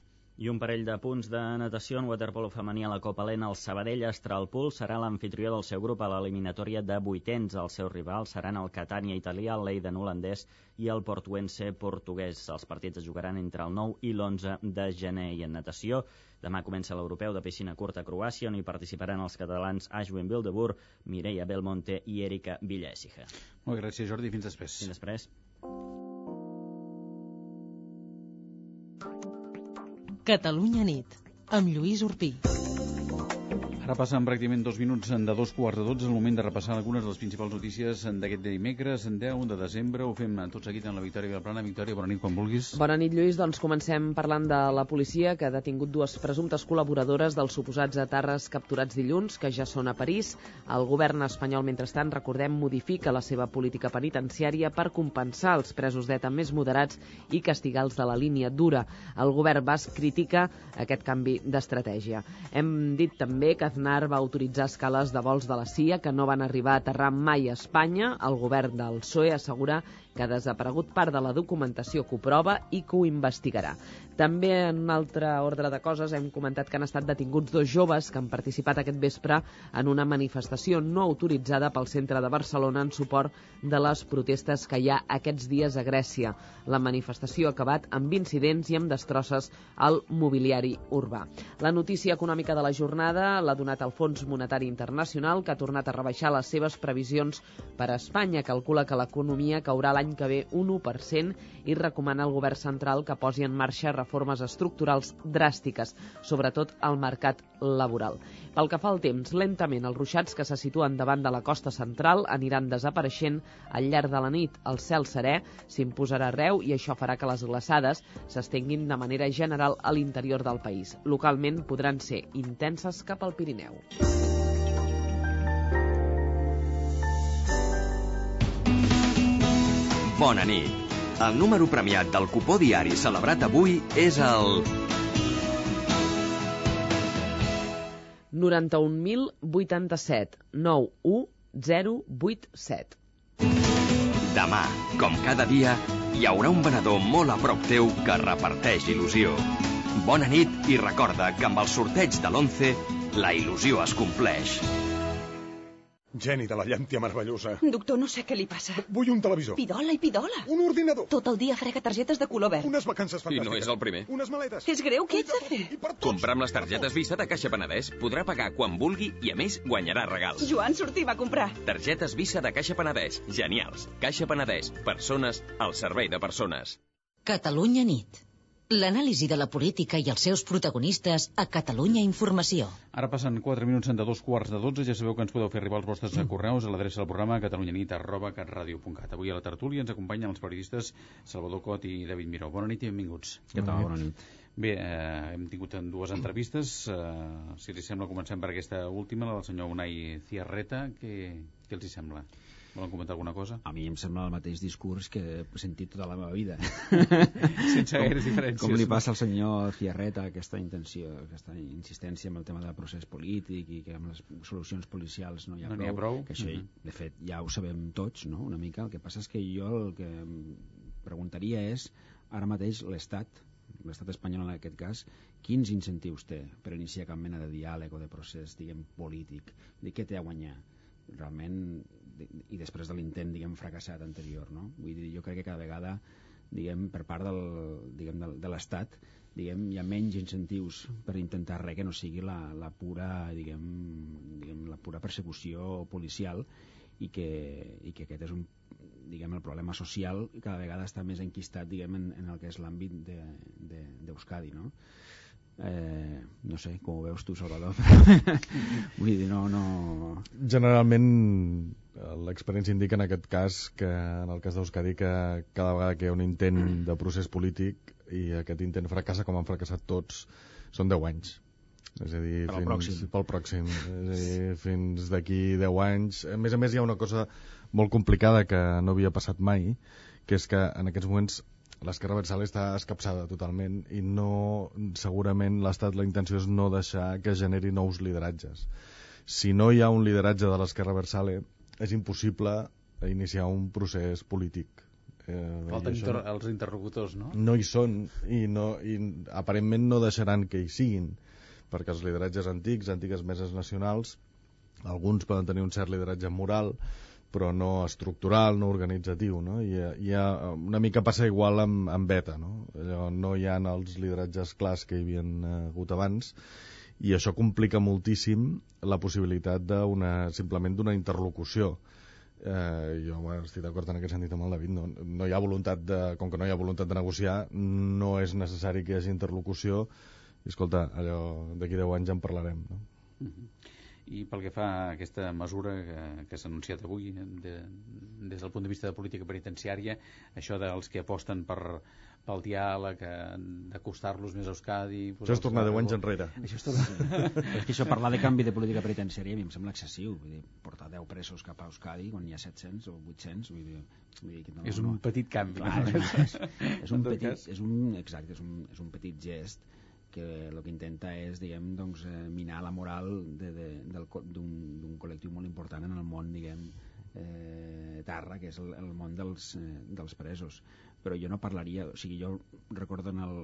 I un parell de punts de natació en waterpolo femení a la Copa Lena. El Sabadell Astralpool serà l'anfitrió del seu grup a l'eliminatòria de vuitens. Els seus rivals seran el Catània italià, el Leiden holandès i el Portuense portuguès. Els partits es jugaran entre el 9 i l'11 de gener. I en natació, demà comença l'europeu de piscina curta a Croàcia, on hi participaran els catalans Ashwin Bildebur, Mireia Belmonte i Erika Villèsiga. Molt gràcies, Jordi. Fins després. Fins després. Catalunya nit, amb Lluís Urpí. Ara passen pràcticament dos minuts de dos quarts de dotze, el moment de repassar algunes de les principals notícies d'aquest dimecres, en 10 de desembre. Ho fem tot seguit en la Victòria Vilaplana. Victòria, bona nit, quan vulguis. Bona nit, Lluís. Doncs comencem parlant de la policia, que ha detingut dues presumptes col·laboradores dels suposats atarres capturats dilluns, que ja són a París. El govern espanyol, mentrestant, recordem, modifica la seva política penitenciària per compensar els presos d'ETA més moderats i castigar els de la línia dura. El govern basc critica aquest canvi d'estratègia. Hem dit també que Aznar va autoritzar escales de vols de la CIA que no van arribar a aterrar mai a Espanya. El govern del PSOE assegura que ha desaparegut part de la documentació que ho prova i que ho investigarà. També en un altre ordre de coses hem comentat que han estat detinguts dos joves que han participat aquest vespre en una manifestació no autoritzada pel centre de Barcelona en suport de les protestes que hi ha aquests dies a Grècia. La manifestació ha acabat amb incidents i amb destrosses al mobiliari urbà. La notícia econòmica de la jornada l'ha donat el Fons Monetari Internacional, que ha tornat a rebaixar les seves previsions per a Espanya. Calcula que l'economia caurà l'any que ve un 1% i recomana al govern central que posi en marxa reformes estructurals dràstiques, sobretot al mercat laboral. Pel que fa al temps, lentament els ruixats que se situen davant de la costa central aniran desapareixent al llarg de la nit. El cel serè s'imposarà arreu i això farà que les glaçades s'estenguin de manera general a l'interior del país. Localment podran ser intenses cap al Pirineu. Bona nit. El número premiat del cupó diari celebrat avui és el... 91.087 91087. Demà, com cada dia, hi haurà un venedor molt a prop teu que reparteix il·lusió. Bona nit i recorda que amb el sorteig de l'11 la il·lusió es compleix. Geni de la llàntia meravellosa. Doctor, no sé què li passa. Vull un televisor. Pidola i pidola. Un ordinador. Tot el dia frega targetes de color verd. Unes vacances I fantàstiques. no és el primer. Unes maletes. És greu, què ets de fer? Comprar amb les targetes Visa de Caixa Penedès podrà pagar quan vulgui i, a més, guanyarà regals. Joan, sortim a comprar. Targetes Visa de Caixa Penedès. Genials. Caixa Penedès. Persones al servei de persones. Catalunya nit. L'anàlisi de la política i els seus protagonistes a Catalunya Informació. Ara passen 4 minuts de dos quarts de 12. Ja sabeu que ens podeu fer arribar els vostres Mm. correus a l'adreça del programa catalunyanit arroba catradio.cat. Avui a la tertúlia ens acompanyen els periodistes Salvador Cot i David Miró. Bona nit i benvinguts. Què tal? Bona nit. Bé, eh, hem tingut en dues entrevistes. Eh, si els sembla, comencem per aquesta última, la del senyor Unai Ciarreta. Què, què els hi sembla? Volen comentar alguna cosa? A mi em sembla el mateix discurs que he sentit tota la meva vida. Sense gaires diferències. Com li passa al senyor Ciarreta aquesta intenció, aquesta insistència amb el tema del procés polític i que amb les solucions policials no hi ha, no prou, ha prou. Que això, uh -huh. de fet, ja ho sabem tots, no?, una mica. El que passa és que jo el que preguntaria és, ara mateix, l'Estat, l'estat espanyol en aquest cas, quins incentius té per iniciar cap mena de diàleg o de procés, diguem, polític? De què té a guanyar? Realment, i després de l'intent, diguem, fracassat anterior, no? Vull dir, jo crec que cada vegada, diguem, per part del, diguem, de, de l'Estat, diguem, hi ha menys incentius per intentar res que no sigui la, la pura, diguem, diguem, la pura persecució policial i que, i que aquest és un diguem, el problema social cada vegada està més enquistat diguem, en, en el que és l'àmbit d'Euskadi de, de, no? Eh, no sé, com ho veus tu, Salvador? Vull dir, no, no... Generalment l'experiència indica en aquest cas que en el cas d'Euskadi que cada vegada que hi ha un intent de procés polític i aquest intent fracassa com han fracassat tots són 10 anys és a dir, pel fins, pròxim, pel pròxim. És a dir, fins d'aquí 10 anys a més a més hi ha una cosa molt complicada que no havia passat mai que és que en aquests moments l'esquerra versal està escapçada totalment i no, segurament l'estat la intenció és no deixar que generi nous lideratges si no hi ha un lideratge de l'esquerra versal és impossible iniciar un procés polític eh, Falten inter no, els interlocutors, no? No hi són i, no, i aparentment no deixaran que hi siguin perquè els lideratges antics, antigues meses nacionals, alguns poden tenir un cert lideratge moral, però no estructural, no organitzatiu, no? I, hi ha, una mica passa igual amb, amb beta, no? Allò, no hi ha els lideratges clars que hi havien hagut abans, i això complica moltíssim la possibilitat d'una simplement d'una interlocució. Eh, jo bueno, estic d'acord en aquest sentit amb el David, no, no hi ha voluntat de, com que no hi ha voluntat de negociar, no és necessari que hi hagi interlocució, i escolta, allò d'aquí 10 anys ja en parlarem, no? Uh -huh. I pel que fa a aquesta mesura que, que s'ha anunciat avui de, des del punt de vista de política penitenciària, això dels que aposten per, pel diàleg, d'acostar-los més a Euskadi... Això és tornar 10 anys enrere. Això és, tornar... és que això parlar de canvi de política penitenciària a mi em sembla excessiu. Vull dir, portar 10 presos cap a Euskadi quan hi ha 700 o 800... Vull dir, vull dir que no, és un no. petit canvi. Clar, és, un, és, és, un petit, és un, exacte, és un, és un petit gest que el que intenta és diguem, doncs, eh, minar la moral d'un col·lectiu molt important en el món diguem, eh, Tarra, que és el, el món dels, eh, dels presos. Però jo no parlaria, o sigui, jo recordo en el,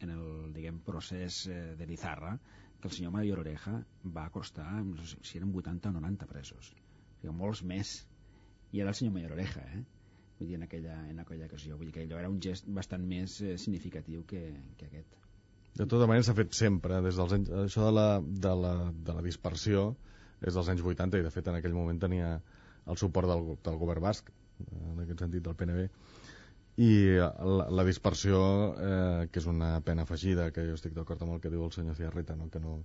en el diguem, procés eh, de Lizarra que el senyor Mayor Oreja va acostar, no sé si eren 80 o 90 presos. O sigui, molts més. I era el senyor Mayor Oreja, eh? Vull dir, en aquella, en aquella ocasió. Vull dir que allò era un gest bastant més eh, significatiu que, que aquest. De tota manera s'ha fet sempre, des dels anys, això de la, de, la, de la dispersió és dels anys 80 i de fet en aquell moment tenia el suport del, del govern basc, en aquest sentit del PNB, i la, la dispersió, eh, que és una pena afegida, que jo estic d'acord amb el que diu el senyor Ciarreta, no? que no,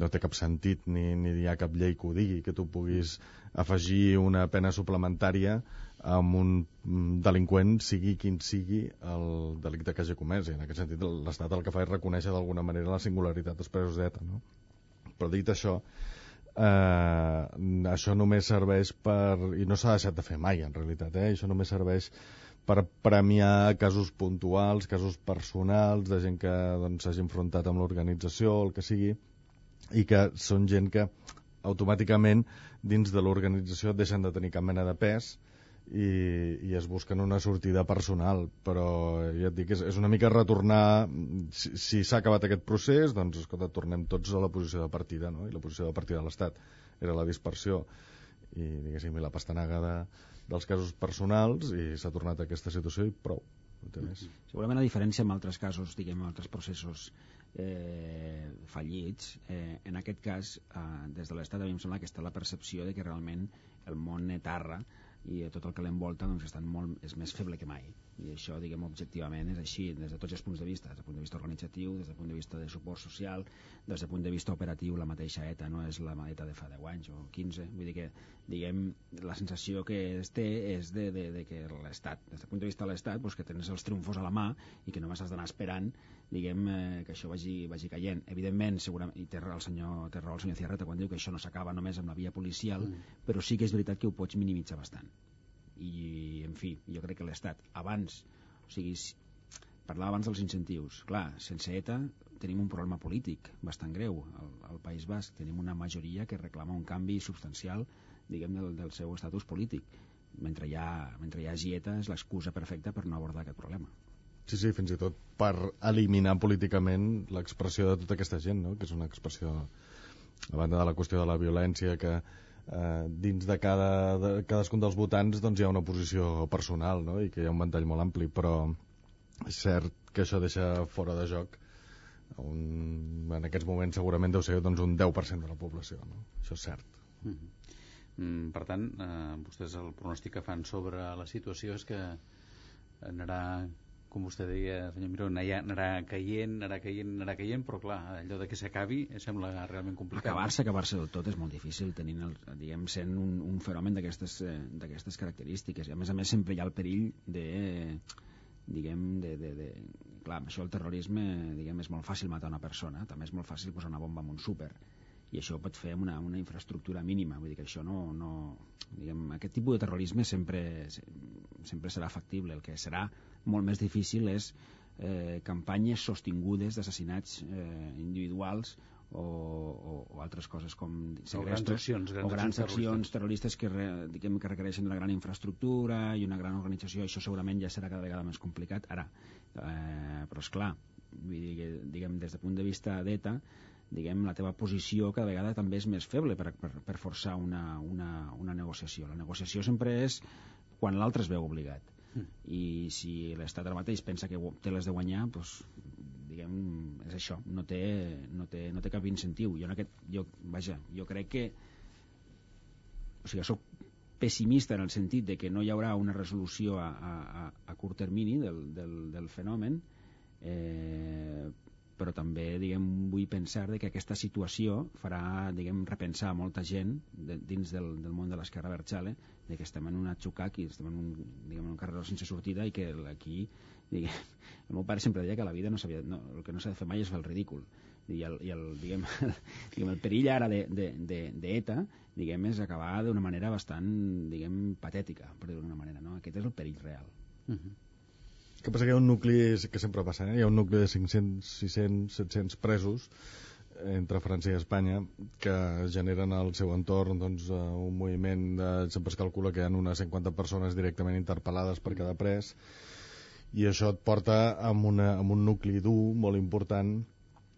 no té cap sentit ni, ni hi ha cap llei que ho digui, que tu puguis afegir una pena suplementària amb un delinqüent, sigui quin sigui el delicte que hagi comès. I en aquest sentit, l'Estat el que fa és reconèixer d'alguna manera la singularitat dels presos d'ETA. No? Però dit això, eh, això només serveix per... i no s'ha deixat de fer mai, en realitat, eh? això només serveix per premiar casos puntuals, casos personals, de gent que doncs, enfrontat amb l'organització, el que sigui, i que són gent que automàticament dins de l'organització deixen de tenir cap mena de pes i, i es busquen una sortida personal però ja et dic, és, és una mica retornar si s'ha si acabat aquest procés doncs escolta, tornem tots a la posició de partida no? i la posició de partida de l'Estat era la dispersió i diguéssim la pastanaga de, dels casos personals i s'ha tornat a aquesta situació i prou no té més. Segurament a diferència amb altres casos, diguem, altres processos eh, fallits, eh, en aquest cas, eh, des de l'Estat a mi em sembla que està la percepció de que realment el món etarra i tot el que l'envolta doncs, estan molt, és més feble que mai. i això, diguem, objectivament és així, des de tots els punts de vista, des del punt de vista organitzatiu, des del punt de vista de suport social, des del punt de vista operatiu, la mateixa ETA no és la ETA de fa 10 anys o 15, vull dir que, diguem, la sensació que es té és de, de, de que l'Estat, des del punt de vista de l'Estat, doncs que tens els triomfos a la mà i que només has d'anar esperant, diguem, eh, que això vagi, vagi caient. Evidentment, segurament, i té raó el senyor, té raó el senyor Ciarreta quan diu que això no s'acaba només amb la via policial, mm. però sí que és veritat que ho pots minimitzar bastant. I, en fi, jo crec que l'Estat abans, o sigui, parlava abans dels incentius, clar, sense ETA tenim un problema polític bastant greu al, al País Basc, tenim una majoria que reclama un canvi substancial diguem, del, del seu estatus polític. Mentre hi, ha, mentre hi hagi ETA és l'excusa perfecta per no abordar aquest problema Sí, sí, fins i tot per eliminar políticament l'expressió de tota aquesta gent, no? que és una expressió a banda de la qüestió de la violència que, eh, dins de, cada, de cadascun dels votants doncs, hi ha una posició personal no? i que hi ha un ventall molt ampli, però és cert que això deixa fora de joc un, en aquests moments segurament deu ser doncs, un 10% de la població. No? Això és cert. Mm -hmm. per tant, eh, vostès el pronòstic que fan sobre la situació és que anarà com vostè deia, senyor Miró, anarà, caient, anarà caient, anarà caient, però clar, allò de que s'acabi sembla realment complicat. Acabar-se, acabar-se del tot és molt difícil tenint, el, diguem, sent un, un fenomen d'aquestes eh, característiques i a més a més sempre hi ha el perill de diguem, de, de, de... clar, això el terrorisme diguem, és molt fàcil matar una persona també és molt fàcil posar una bomba en un súper i això ho pot fer amb una, una infraestructura mínima. Vull dir que això no, no diguem, aquest tipus de terrorisme sempre, sempre serà factible. El que serà molt més difícil és eh, campanyes sostingudes d'assassinats eh, individuals o, o, o altres coses com segrestos, o grans accions, grans o grans accions terroristes. que, re, diguem, que requereixen una gran infraestructura i una gran organització, això segurament ja serà cada vegada més complicat. Ara, eh, però és clar, vull dir, diguem, des del punt de vista d'ETA, diguem, la teva posició cada vegada també és més feble per, per, per forçar una, una, una negociació. La negociació sempre és quan l'altre es veu obligat. Mm. I si l'Estat ara mateix pensa que té les de guanyar, doncs, diguem, és això, no té, no té, no té cap incentiu. Jo, en aquest, jo, vaja, jo crec que o sigui, soc pessimista en el sentit de que no hi haurà una resolució a, a, a curt termini del, del, del fenomen eh, però també diguem, vull pensar de que aquesta situació farà diguem, repensar molta gent de, dins del, del món de l'esquerra verxale de que estem en un atxucac i estem en un, diguem, en un carreró sense sortida i que aquí diguem, el meu pare sempre deia que la vida no, no el que no s'ha de fer mai és fer el ridícul i el, i el, diguem, el, diguem, el perill ara d'ETA de, de, de, de diguem, és acabar d'una manera bastant diguem, patètica, per dir-ho d'una manera no? aquest és el perill real uh -huh. Que passa que hi ha un nucli, que sempre passa, eh? hi ha un nucli de 500, 600, 700 presos entre França i Espanya que generen al seu entorn doncs, eh, un moviment, de, sempre es calcula que hi ha unes 50 persones directament interpel·lades per cada pres i això et porta amb, una, amb un nucli dur molt important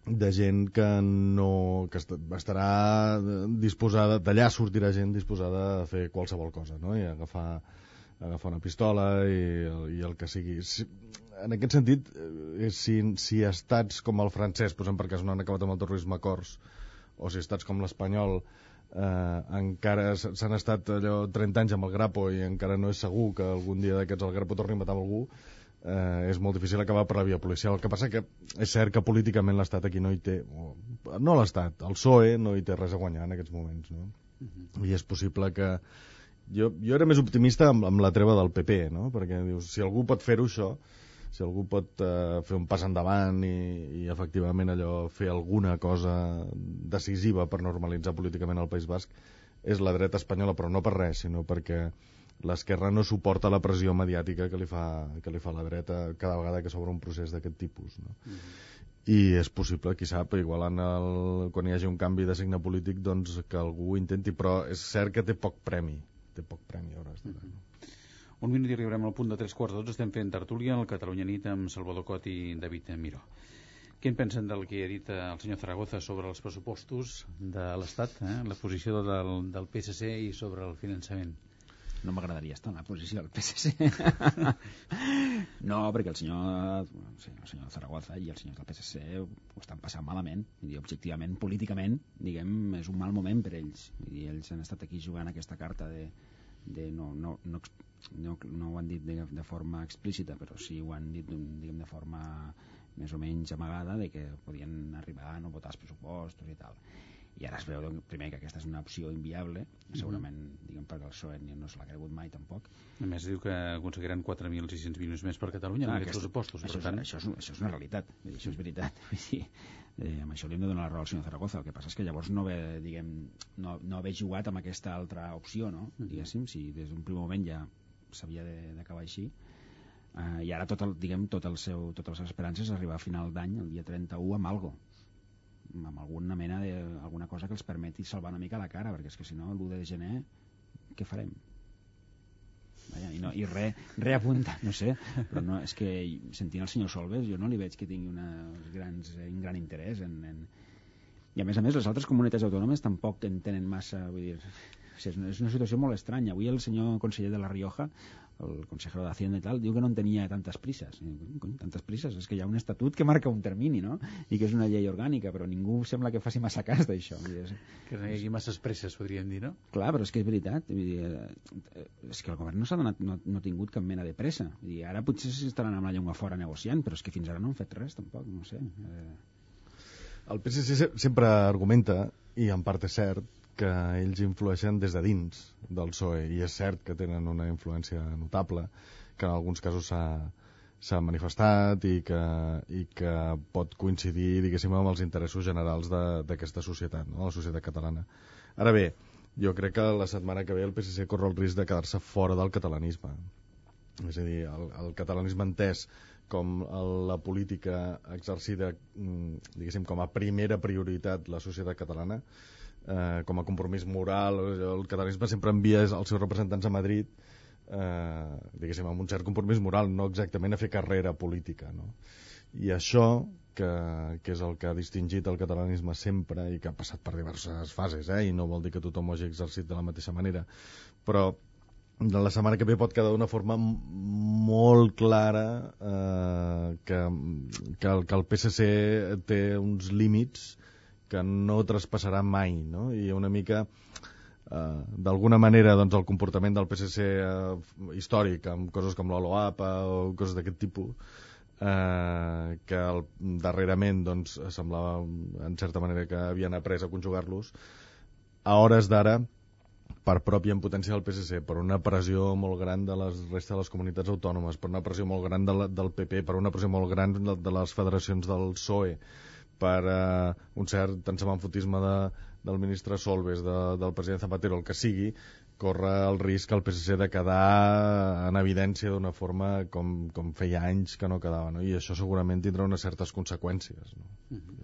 de gent que no que estarà disposada d'allà sortirà gent disposada a fer qualsevol cosa no? i agafar agafar una pistola i, i el que sigui. Si, en aquest sentit, eh, si, si estats com el francès, posem per cas no han acabat amb el terrorisme cors, o si estats com l'espanyol eh, encara s'han estat allò 30 anys amb el grapo i encara no és segur que algun dia d'aquests el grapo torni a matar algú, eh, és molt difícil acabar per la via policial. El que passa que és cert que políticament l'Estat aquí no hi té, no l'Estat, el PSOE no hi té res a guanyar en aquests moments, no? Uh mhm. -huh. I és possible que, jo, jo era més optimista amb, amb la treva del PP, no? perquè dius, si algú pot fer-ho això, si algú pot uh, fer un pas endavant i, i efectivament allò fer alguna cosa decisiva per normalitzar políticament el País Basc, és la dreta espanyola, però no per res, sinó perquè l'esquerra no suporta la pressió mediàtica que li fa, que li fa la dreta cada vegada que s'obre un procés d'aquest tipus. No? Mm -hmm. I és possible, qui sap, igual en el, quan hi hagi un canvi de signe polític, doncs que algú intenti, però és cert que té poc premi té poc premi a hores d'ara. Mm -hmm. Un minut i arribarem al punt de tres quarts de estem fent tertúlia al Catalunya Nit amb Salvador Cot i David Miró. Què en pensen del que ha dit el senyor Zaragoza sobre els pressupostos de l'Estat, eh? la posició del, del PSC i sobre el finançament? No m'agradaria estar en la posició del PSC. no, perquè el senyor, el senyor Zaragoza i els senyors del PSC ho estan passant malament. I objectivament, políticament, diguem, és un mal moment per ells. I ells han estat aquí jugant aquesta carta de, de no, no, no, no, no ho han dit de, de forma explícita, però sí ho han dit diguem, de forma més o menys amagada de que podien arribar a no votar els pressupostos i tal i ara es veu doncs, primer que aquesta és una opció inviable segurament mm -hmm. diguem perquè el PSOE no se l'ha cregut mai tampoc a més diu que aconseguiran 4.600 milions més per Catalunya ah, en aquests pressupostos això, tant... això, és, això és una realitat això és veritat sí. eh, amb això li hem de donar la raó al senyor Zaragoza el que passa és que llavors no ve, diguem, no, no haver jugat amb aquesta altra opció no? Mm -hmm. diguéssim, si des d'un primer moment ja s'havia d'acabar així eh, i ara tot el, diguem, tot el seu, totes les esperances arribar a final d'any, el dia 31 amb algo amb alguna mena de, alguna cosa que els permeti salvar una mica la cara, perquè és que si no, l'1 de gener, què farem? Vaja, i, no, i re apunta, no sé, però no, és que sentint el senyor Solves jo no li veig que tingui una, grans, un gran interès en, en... i a més a més les altres comunitats autònomes tampoc en tenen massa, vull dir, és una, és una situació molt estranya. Avui el senyor conseller de la Rioja el consejero de Hacienda i tal, diu que no en tenia tantes prises. Tantes prises, és que hi ha un estatut que marca un termini, no? I que és una llei orgànica, però ningú sembla que faci massa cas d'això. Que no hi hagi masses presses, podríem dir, no? Clar, però és que és veritat. Vull dir, eh, és que el govern no s'ha donat, no, no ha tingut cap mena de pressa. Vull dir, ara potser s'estaran amb la llengua fora negociant, però és que fins ara no han fet res, tampoc, no sé. Eh... El PSC sempre argumenta, i en part és cert, que ells influeixen des de dins del PSOE i és cert que tenen una influència notable que en alguns casos s'ha manifestat i que, i que pot coincidir, diguéssim, amb els interessos generals d'aquesta societat, no? la societat catalana. Ara bé, jo crec que la setmana que ve el PSC corre el risc de quedar-se fora del catalanisme. És a dir, el, el catalanisme entès com la política exercida, mm, diguéssim, com a primera prioritat la societat catalana, eh, com a compromís moral, el catalanisme sempre envia els seus representants a Madrid eh, diguéssim, amb un cert compromís moral, no exactament a fer carrera política. No? I això, que, que és el que ha distingit el catalanisme sempre i que ha passat per diverses fases, eh? i no vol dir que tothom ho hagi exercit de la mateixa manera, però de la setmana que ve pot quedar d'una forma molt clara eh, que, que, el, que el PSC té uns límits que no traspassarà mai, no? I una mica eh, d'alguna manera doncs, el comportament del PSC eh, històric amb coses com l'OLOAPA o coses d'aquest tipus eh, que el, darrerament doncs, semblava en certa manera que havien après a conjugar-los a hores d'ara per pròpia impotència del PSC, per una pressió molt gran de les resta de les comunitats autònomes, per una pressió molt gran de la, del PP, per una pressió molt gran de, de les federacions del PSOE, per eh, un cert ensemanfotisme de, del ministre Solves, de, del president Zapatero, el que sigui, corre el risc el PSC de quedar en evidència d'una forma com, com feia anys que no quedava, no? i això segurament tindrà unes certes conseqüències. No? Mm -hmm.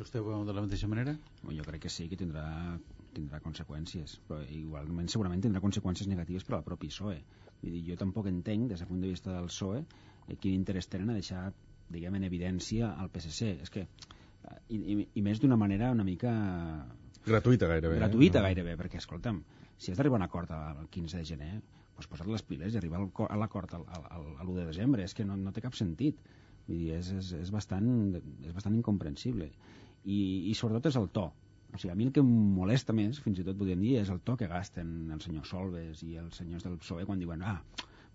Vostè ho veu de la mateixa manera? Jo crec que sí, que tindrà, tindrà conseqüències, però igualment segurament tindrà conseqüències negatives per al propi PSOE. Vull dir, jo tampoc entenc, des del punt de vista del PSOE, eh, quin interès tenen a deixar diguem, en evidència al PSC. És que i, i, i més d'una manera una mica... Gratuïta gairebé. Eh? Gratuïta eh? gairebé, perquè, escolta'm, si has d'arribar a un acord el 15 de gener, doncs posa't les piles i arribar a l'acord l'1 de desembre, és que no, no té cap sentit. Vull dir, és, és, és, bastant, és bastant incomprensible. I, I sobretot és el to. O sigui, a mi el que em molesta més, fins i tot podríem dir, és el to que gasten el senyor Solves i els senyors del PSOE quan diuen ah,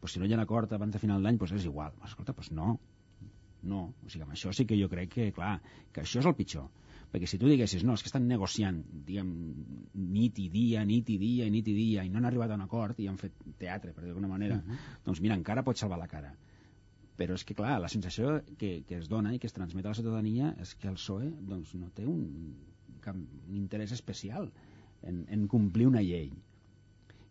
pues si no hi ha acord abans de final d'any, pues és igual. Escolta, pues no, no, o sigui, amb això sí que jo crec que, clar, que això és el pitjor. Perquè si tu diguessis, no, és que estan negociant, diguem, nit i dia, nit i dia, nit i dia, i no han arribat a un acord i han fet teatre, per d'alguna manera, uh -huh. doncs mira, encara pot salvar la cara. Però és que, clar, la sensació que, que es dona i que es transmet a la ciutadania és que el PSOE doncs, no té un, cap, un interès especial en, en complir una llei.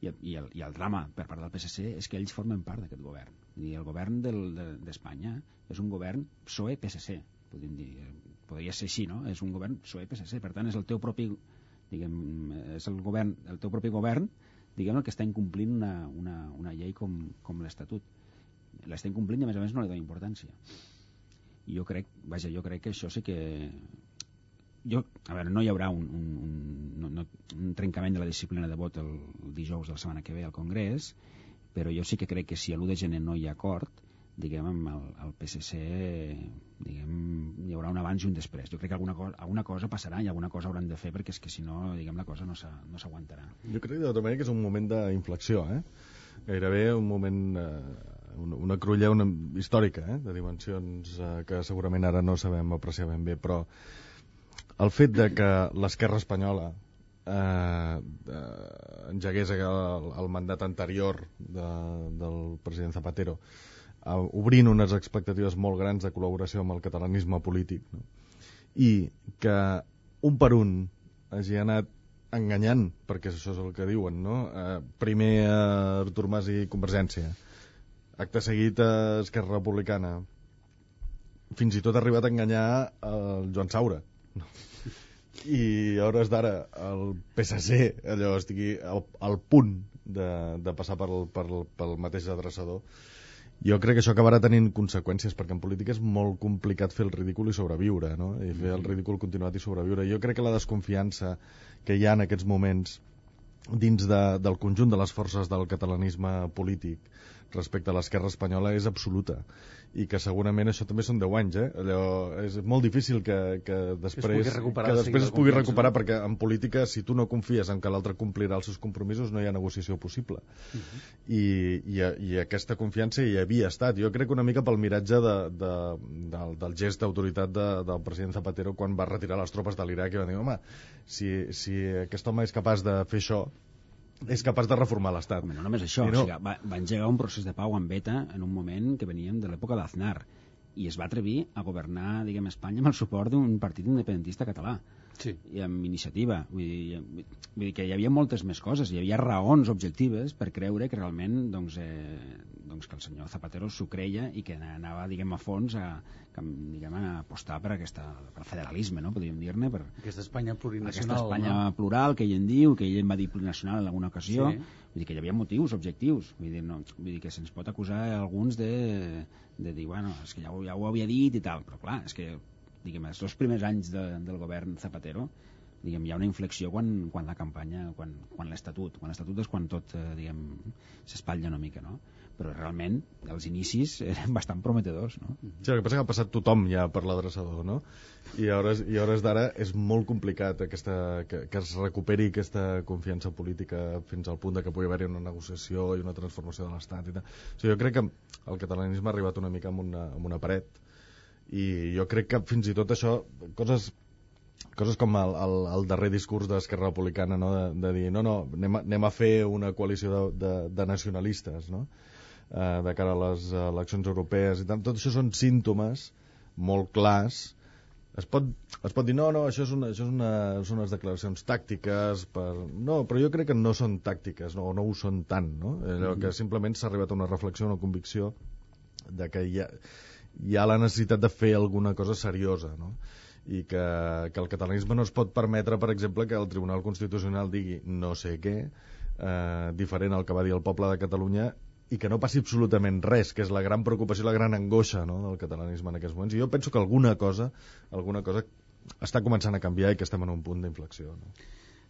I, i, el, I el drama per part del PSC és que ells formen part d'aquest govern i el govern d'Espanya de, és un govern PSOE-PSC, dir. Podria ser així, no? És un govern PSOE-PSC, per tant és el teu propi diguem, és el govern, el teu propi govern diguem el que està incomplint una, una, una llei com, com l'Estatut. L'està incomplint i a més a més no li dona importància. Jo crec, vaja, jo crec que això sí que jo, a veure, no hi haurà un, un, un, no, un trencament de la disciplina de vot el, el dijous de la setmana que ve al Congrés, però jo sí que crec que si a l'1 de gener no hi ha acord, diguem, amb el, el PSC diguem, hi haurà un abans i un després. Jo crec que alguna cosa, alguna cosa passarà i alguna cosa hauran de fer perquè és que si no, diguem, la cosa no s'aguantarà. Jo crec de tota manera que és un moment d'inflexió, eh? gairebé un moment eh, una, una crulla una, històrica eh, de dimensions eh, que segurament ara no sabem apreciar ben bé però el fet de que l'esquerra espanyola eh, eh, engegués el, el mandat anterior de, del president Zapatero eh, obrint unes expectatives molt grans de col·laboració amb el catalanisme polític no? i que un per un hagi anat enganyant, perquè això és el que diuen, no? Eh, primer a Artur Mas i Convergència, acte seguit a Esquerra Republicana, fins i tot ha arribat a enganyar el Joan Saura. No? I a hores d'ara el PSC allò estigui al, al punt de, de passar pel, pel, pel mateix adreçador jo crec que això acabarà tenint conseqüències perquè en política és molt complicat fer el ridícul i sobreviure no? i fer el ridícul continuat i sobreviure jo crec que la desconfiança que hi ha en aquests moments dins de, del conjunt de les forces del catalanisme polític respecte a l'esquerra espanyola és absoluta i que segurament això també són 10 anys, eh? Allò és molt difícil que, que després, es que després es pugui recuperar no? perquè en política si tu no confies en que l'altre complirà els seus compromisos no hi ha negociació possible Uh -huh. I, i, i aquesta confiança hi havia estat jo crec que una mica pel miratge de, de, del, del gest d'autoritat de, del president Zapatero quan va retirar les tropes de l'Iraq i va dir, home, si, si aquest home és capaç de fer això és capaç de reformar l'Estat. No només això, no. o sigui, va, va engegar un procés de pau amb beta en un moment que veníem de l'època d'Aznar i es va atrevir a governar, diguem, Espanya amb el suport d'un partit independentista català sí. i amb iniciativa vull dir, vull dir que hi havia moltes més coses hi havia raons objectives per creure que realment doncs, eh, doncs que el senyor Zapatero s'ho creia i que anava diguem, a fons a, a, diguem, a apostar per, aquesta, per federalisme no? podríem dir-ne per aquesta Espanya plurinacional aquesta Espanya no? plural que ell en diu que ell en va dir plurinacional en alguna ocasió Sí. vull dir que hi havia motius objectius vull dir, no, vull dir que se'ns pot acusar alguns de, de dir, bueno, és que ja ho, ja ho havia dit i tal, però clar, és que diguem, els dos primers anys de, del govern Zapatero diguem, hi ha una inflexió quan, quan la campanya, quan, quan l'Estatut quan l'Estatut és quan tot eh, diguem, s'espatlla una mica no? però realment els inicis eren bastant prometedors no? Sí, el que passa que ha passat tothom ja per l'adreçador, no? I a hores, i a hores d'ara és molt complicat aquesta, que, que es recuperi aquesta confiança política fins al punt de que pugui haver-hi una negociació i una transformació de l'Estat i tal. O sigui, jo crec que el catalanisme ha arribat una mica amb una, amb una paret i jo crec que fins i tot això, coses coses com el, el, el darrer discurs d'Esquerra Republicana no? de, de dir no, no, anem a, anem a fer una coalició de, de, de nacionalistes no? eh, de cara a les eleccions europees i tant, tot això són símptomes molt clars es pot, es pot dir, no, no, això, és una, això és una, són unes declaracions tàctiques per... no, però jo crec que no són tàctiques no, no ho són tant no? Allò que simplement s'ha arribat a una reflexió, una convicció de que hi ha, hi ha la necessitat de fer alguna cosa seriosa no? i que, que el catalanisme no es pot permetre, per exemple, que el Tribunal Constitucional digui no sé què, eh, diferent al que va dir el poble de Catalunya, i que no passi absolutament res, que és la gran preocupació, la gran angoixa no, del catalanisme en aquests moments. I jo penso que alguna cosa, alguna cosa està començant a canviar i que estem en un punt d'inflexió. No?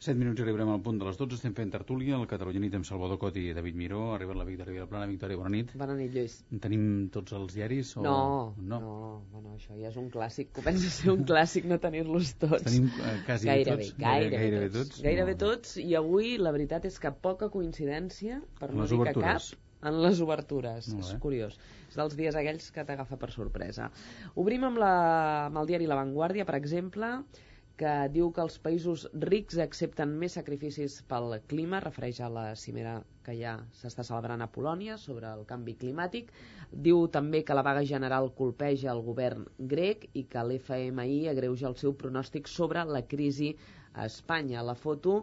7 minuts i arribarem al punt de les 12. Estem fent tertúlia, el Catalunya Nit amb Salvador Cot i David Miró. Ha arribat la Victòria Vilaplana. Victòria, bona nit. Bona nit, Lluís. Tenim tots els diaris? O... No, no, no, bueno, això ja és un clàssic. Comença a ser un clàssic no tenir-los tots. Tenim eh, quasi gairebé, tots. Gairebé, gairebé tots. tots. Gairebé tots, i avui la veritat és que poca coincidència, per no dir que cap, en les obertures. És curiós. És dels dies aquells que t'agafa per sorpresa. Obrim amb, la, amb el diari La Vanguardia, per exemple, que diu que els països rics accepten més sacrificis pel clima, refereix a la cimera que ja s'està celebrant a Polònia sobre el canvi climàtic. Diu també que la vaga general colpeja el govern grec i que l'FMI agreuja el seu pronòstic sobre la crisi a Espanya. La foto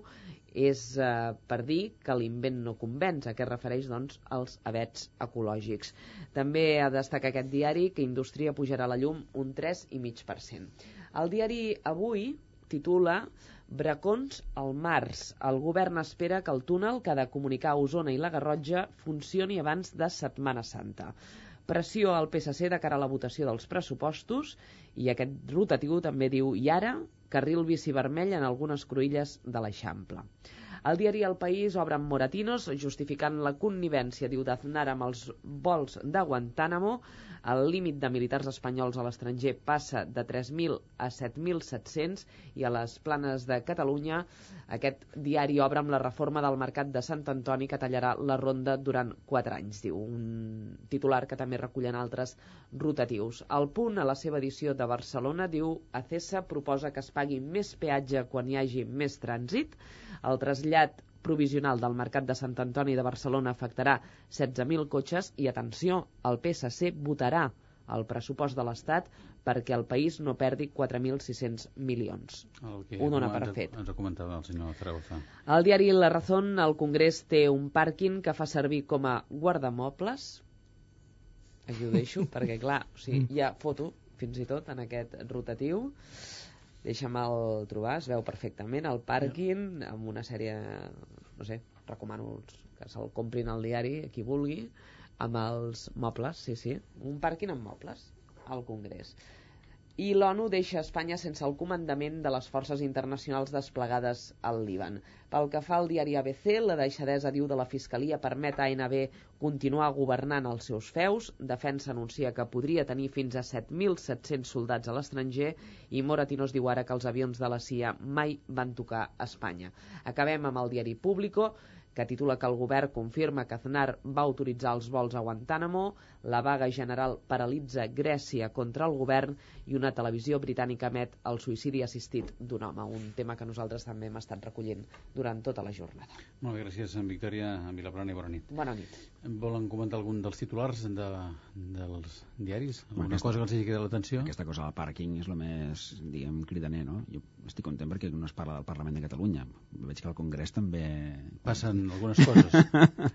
és eh, per dir que l'invent no convenç, a què refereix doncs, als avets ecològics. També ha de destacar aquest diari que Indústria pujarà la llum un 3,5%. El diari Avui titula Bracons al març. El govern espera que el túnel que ha de comunicar Osona i la Garrotja funcioni abans de Setmana Santa. Pressió al PSC de cara a la votació dels pressupostos i aquest rotatiu també diu i ara carril bici vermell en algunes cruïlles de l'Eixample. El diari El País obre amb Moratinos, justificant la connivència, diu d'Aznar, amb els vols de Guantánamo. El límit de militars espanyols a l'estranger passa de 3.000 a 7.700 i a les planes de Catalunya aquest diari obre amb la reforma del mercat de Sant Antoni que tallarà la ronda durant 4 anys, diu un titular que també recullen altres rotatius. El punt, a la seva edició de Barcelona, diu Acesa proposa que es pagui més peatge quan hi hagi més trànsit. El trasllat provisional del mercat de Sant Antoni de Barcelona afectarà 16.000 cotxes i, atenció, el PSC votarà el pressupost de l'Estat perquè el país no perdi 4.600 milions. Ho dona per fet. Ens ho comentava el senyor Zaragoza. Al diari La Razón, el Congrés té un pàrquing que fa servir com a guardamobles. Aquí ho deixo, perquè clar, o sigui, hi ha foto, fins i tot, en aquest rotatiu. Deixa'm-el trobar, es veu perfectament, el pàrquing, amb una sèrie, no sé, recomano que se'l comprin al diari, qui vulgui, amb els mobles, sí, sí, un pàrquing amb mobles al Congrés. I l'ONU deixa Espanya sense el comandament de les forces internacionals desplegades al Líban. Pel que fa al diari ABC, la deixadesa, diu, de la Fiscalia permet a ANB continuar governant els seus feus. Defensa anuncia que podria tenir fins a 7.700 soldats a l'estranger i Moratinos diu ara que els avions de la CIA mai van tocar Espanya. Acabem amb el diari Público, que titula que el govern confirma que Aznar va autoritzar els vols a Guantánamo, la vaga general paralitza Grècia contra el govern i una televisió britànica emet el suïcidi assistit d'un home, un tema que nosaltres també hem estat recollint durant tota la jornada. Molt bé, gràcies, en Victòria, en Vilaplana i bona nit. Bona nit. Volen comentar algun dels titulars de, dels diaris? Alguna Aquesta- cosa que els hagi cridat l'atenció? Aquesta cosa del pàrquing és el més, diguem, cridaner, no? Jo estic content perquè no es parla del Parlament de Catalunya. Veig que al Congrés també... Passen algunes coses.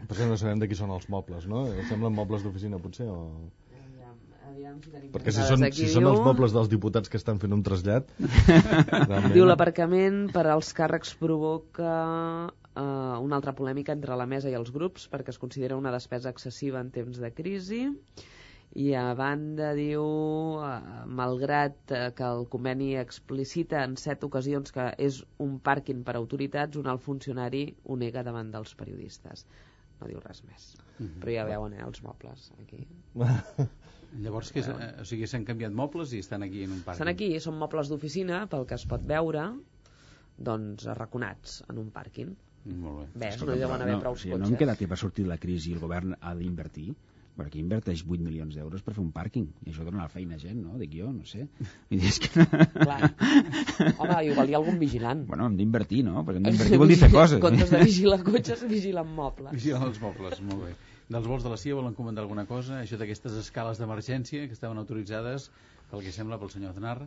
Per no sabem de qui són els mobles, no? Semblen mobles d'oficina, potser, o... Aviam si tenim Perquè si són, si són diu. els mobles dels diputats que estan fent un trasllat... realment- Diu l'aparcament per als càrrecs provoca eh, una altra polèmica entre la mesa i els grups perquè es considera una despesa excessiva en temps de crisi. I a banda diu eh, malgrat eh, que el conveni explicita en set ocasions que és un pàrquing per autoritats un alt funcionari ho nega davant dels periodistes. No diu res més Mhm. però ja veuen eh, els mobles aquí Llavors, que és, eh, o sigui, s'han canviat mobles i estan aquí en un parc. estan aquí, són mobles d'oficina pel que es pot veure doncs arraconats en un pàrquing Molt bé. Ves, Escolta, no hi deuen haver no, prou sigui, no cotxes. hem quedat que per sortir la crisi el govern ha d'invertir per aquí inverteix 8 milions d'euros per fer un pàrquing i això dona la feina a gent, no? Dic jo, no sé Vull dir, és que... Clar. Home, igual hi ha algun vigilant. Bueno, hem d'invertir, no? Perquè hem d'invertir vol dir fer coses. En comptes de vigilar cotxes, vigilen mobles. Vigilen els mobles, molt bé. Dels vols de la CIA volen comentar alguna cosa? Això d'aquestes escales d'emergència que estaven autoritzades, pel que sembla, pel senyor Aznar.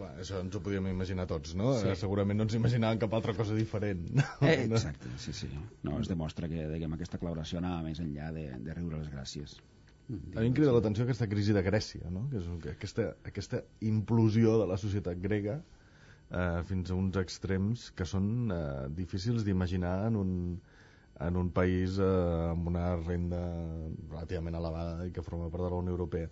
Va, això ens ho podíem imaginar tots, no? Sí. Eh, Segurament no ens imaginàvem cap altra cosa diferent. No? Eh, exacte, sí, sí. No, es demostra que diguem, aquesta col·laboració anava més enllà de, de riure les gràcies. A mi em crida l'atenció aquesta crisi de Grècia, no? que és un- que aquesta, aquesta implosió de la societat grega eh, fins a uns extrems que són eh, difícils d'imaginar en un, en un país eh, amb una renda relativament elevada i que forma part de la Unió Europea.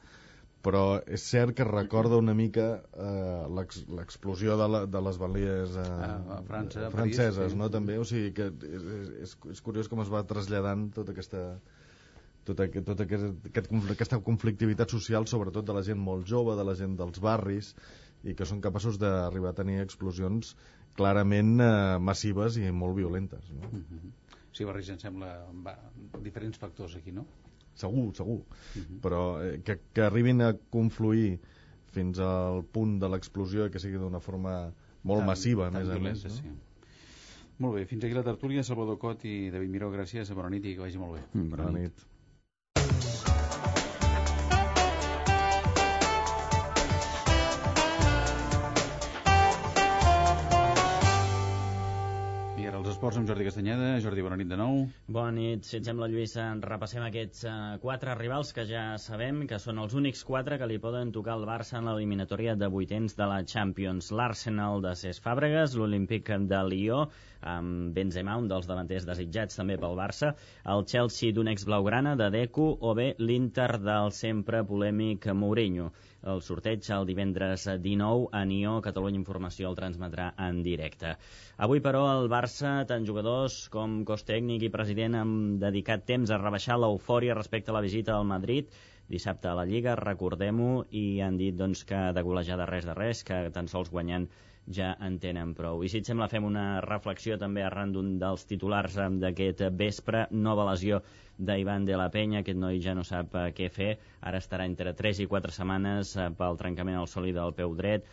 Però és cert que recorda una mica eh, l'ex- l'explosió de, la, de les banlieues eh, A- a França, a París, franceses, sí. no? també, o sigui que és, és, és curiós com es va traslladant tota aquesta tota, tota aquest, aquest, aquesta conflictivitat social, sobretot de la gent molt jove, de la gent dels barris, i que són capaços d'arribar a tenir explosions clarament eh, massives i molt violentes. No? Mm -hmm. Sí, barreja, em sembla, va, diferents factors aquí, no? Segur, segur. Mhm. Però eh, que, que arribin a confluir fins al punt de l'explosió i que sigui d'una forma molt Tan- massiva, tan més a més. No? sí. Molt bé, fins aquí la tertúlia. Salvador Cot i David Miró, gràcies, bona nit i que vagi molt bé. Bona Bona nit. nit. Esports amb Jordi Castanyeda. Jordi, bona nit de nou. Bona nit, si et sembla, Lluís, repassem aquests uh, quatre rivals que ja sabem que són els únics quatre que li poden tocar al Barça en l'eliminatòria de vuitens de la Champions. L'Arsenal de Cesc Fàbregas, l'Olímpic de Lió, amb Benzema, un dels davanters desitjats també pel Barça, el Chelsea d'un ex blaugrana de Deco o bé l'Inter del sempre polèmic Mourinho. El sorteig el divendres 19 a Nió. Catalunya Informació el transmetrà en directe. Avui, però, el Barça, tant jugadors com cos tècnic i president, han dedicat temps a rebaixar l'eufòria respecte a la visita al Madrid dissabte a la Lliga, recordem-ho, i han dit doncs, que de golejada res de res, que tan sols guanyant ja en tenen prou. I si et sembla fem una reflexió també arran d'un dels titulars eh, d'aquest vespre, nova lesió d'Ivan de la Penya, aquest noi ja no sap eh, què fer, ara estarà entre 3 i 4 setmanes eh, pel trencament al sòlid del peu dret,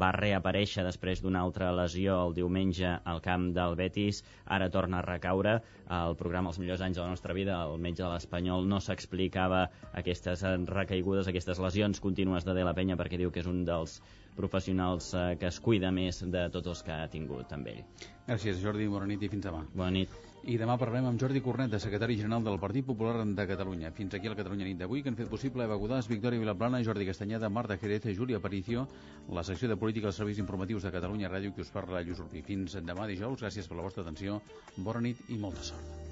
va reaparèixer després d'una altra lesió el diumenge al camp del Betis, ara torna a recaure. Al programa Els millors anys de la nostra vida, el metge de l'Espanyol no s'explicava aquestes recaigudes, aquestes lesions contínues de De la Penya perquè diu que és un dels professionals eh, que es cuida més de tots els que ha tingut amb ell. Gràcies, Jordi. Bona nit i fins demà. Bona nit. I demà parlarem amb Jordi Cornet, secretari general del Partit Popular de Catalunya. Fins aquí la Catalunya nit d'avui, que han fet possible Eva Godàs, Victòria Vilaplana, Jordi Castanyeda, Marta Jerez, Júlia Aparicio, la secció de política dels serveis informatius de Catalunya Ràdio, que us parla Lluís Urpí. Fins demà dijous, gràcies per la vostra atenció, bona nit i molta sort.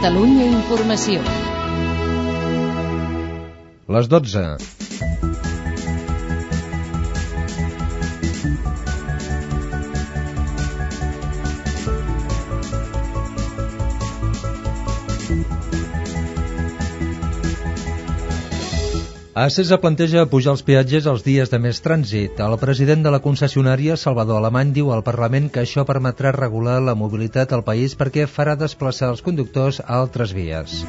Catalunya Informació. Les 12. Acesa planteja pujar els peatges els dies de més trànsit. El president de la concessionària, Salvador Alemany, diu al Parlament que això permetrà regular la mobilitat al país perquè farà desplaçar els conductors a altres vies.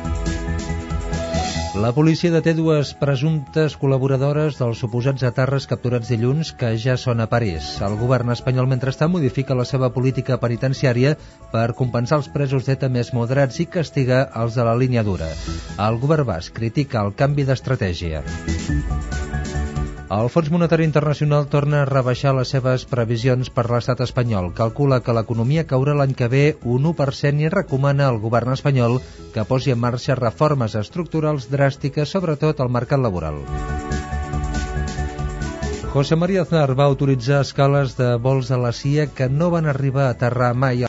La policia deté dues presumptes col·laboradores dels suposats atarres capturats dilluns que ja són a París. El govern espanyol, mentrestant, modifica la seva política penitenciària per compensar els presos d'ETA més moderats i castigar els de la línia dura. El govern basc critica el canvi d'estratègia. El Fons Monetari Internacional torna a rebaixar les seves previsions per l'estat espanyol. Calcula que l'economia caurà l'any que ve un 1% i recomana al govern espanyol que posi en marxa reformes estructurals dràstiques, sobretot al mercat laboral. José María Aznar va autoritzar escales de vols a la CIA que no van arribar a aterrar mai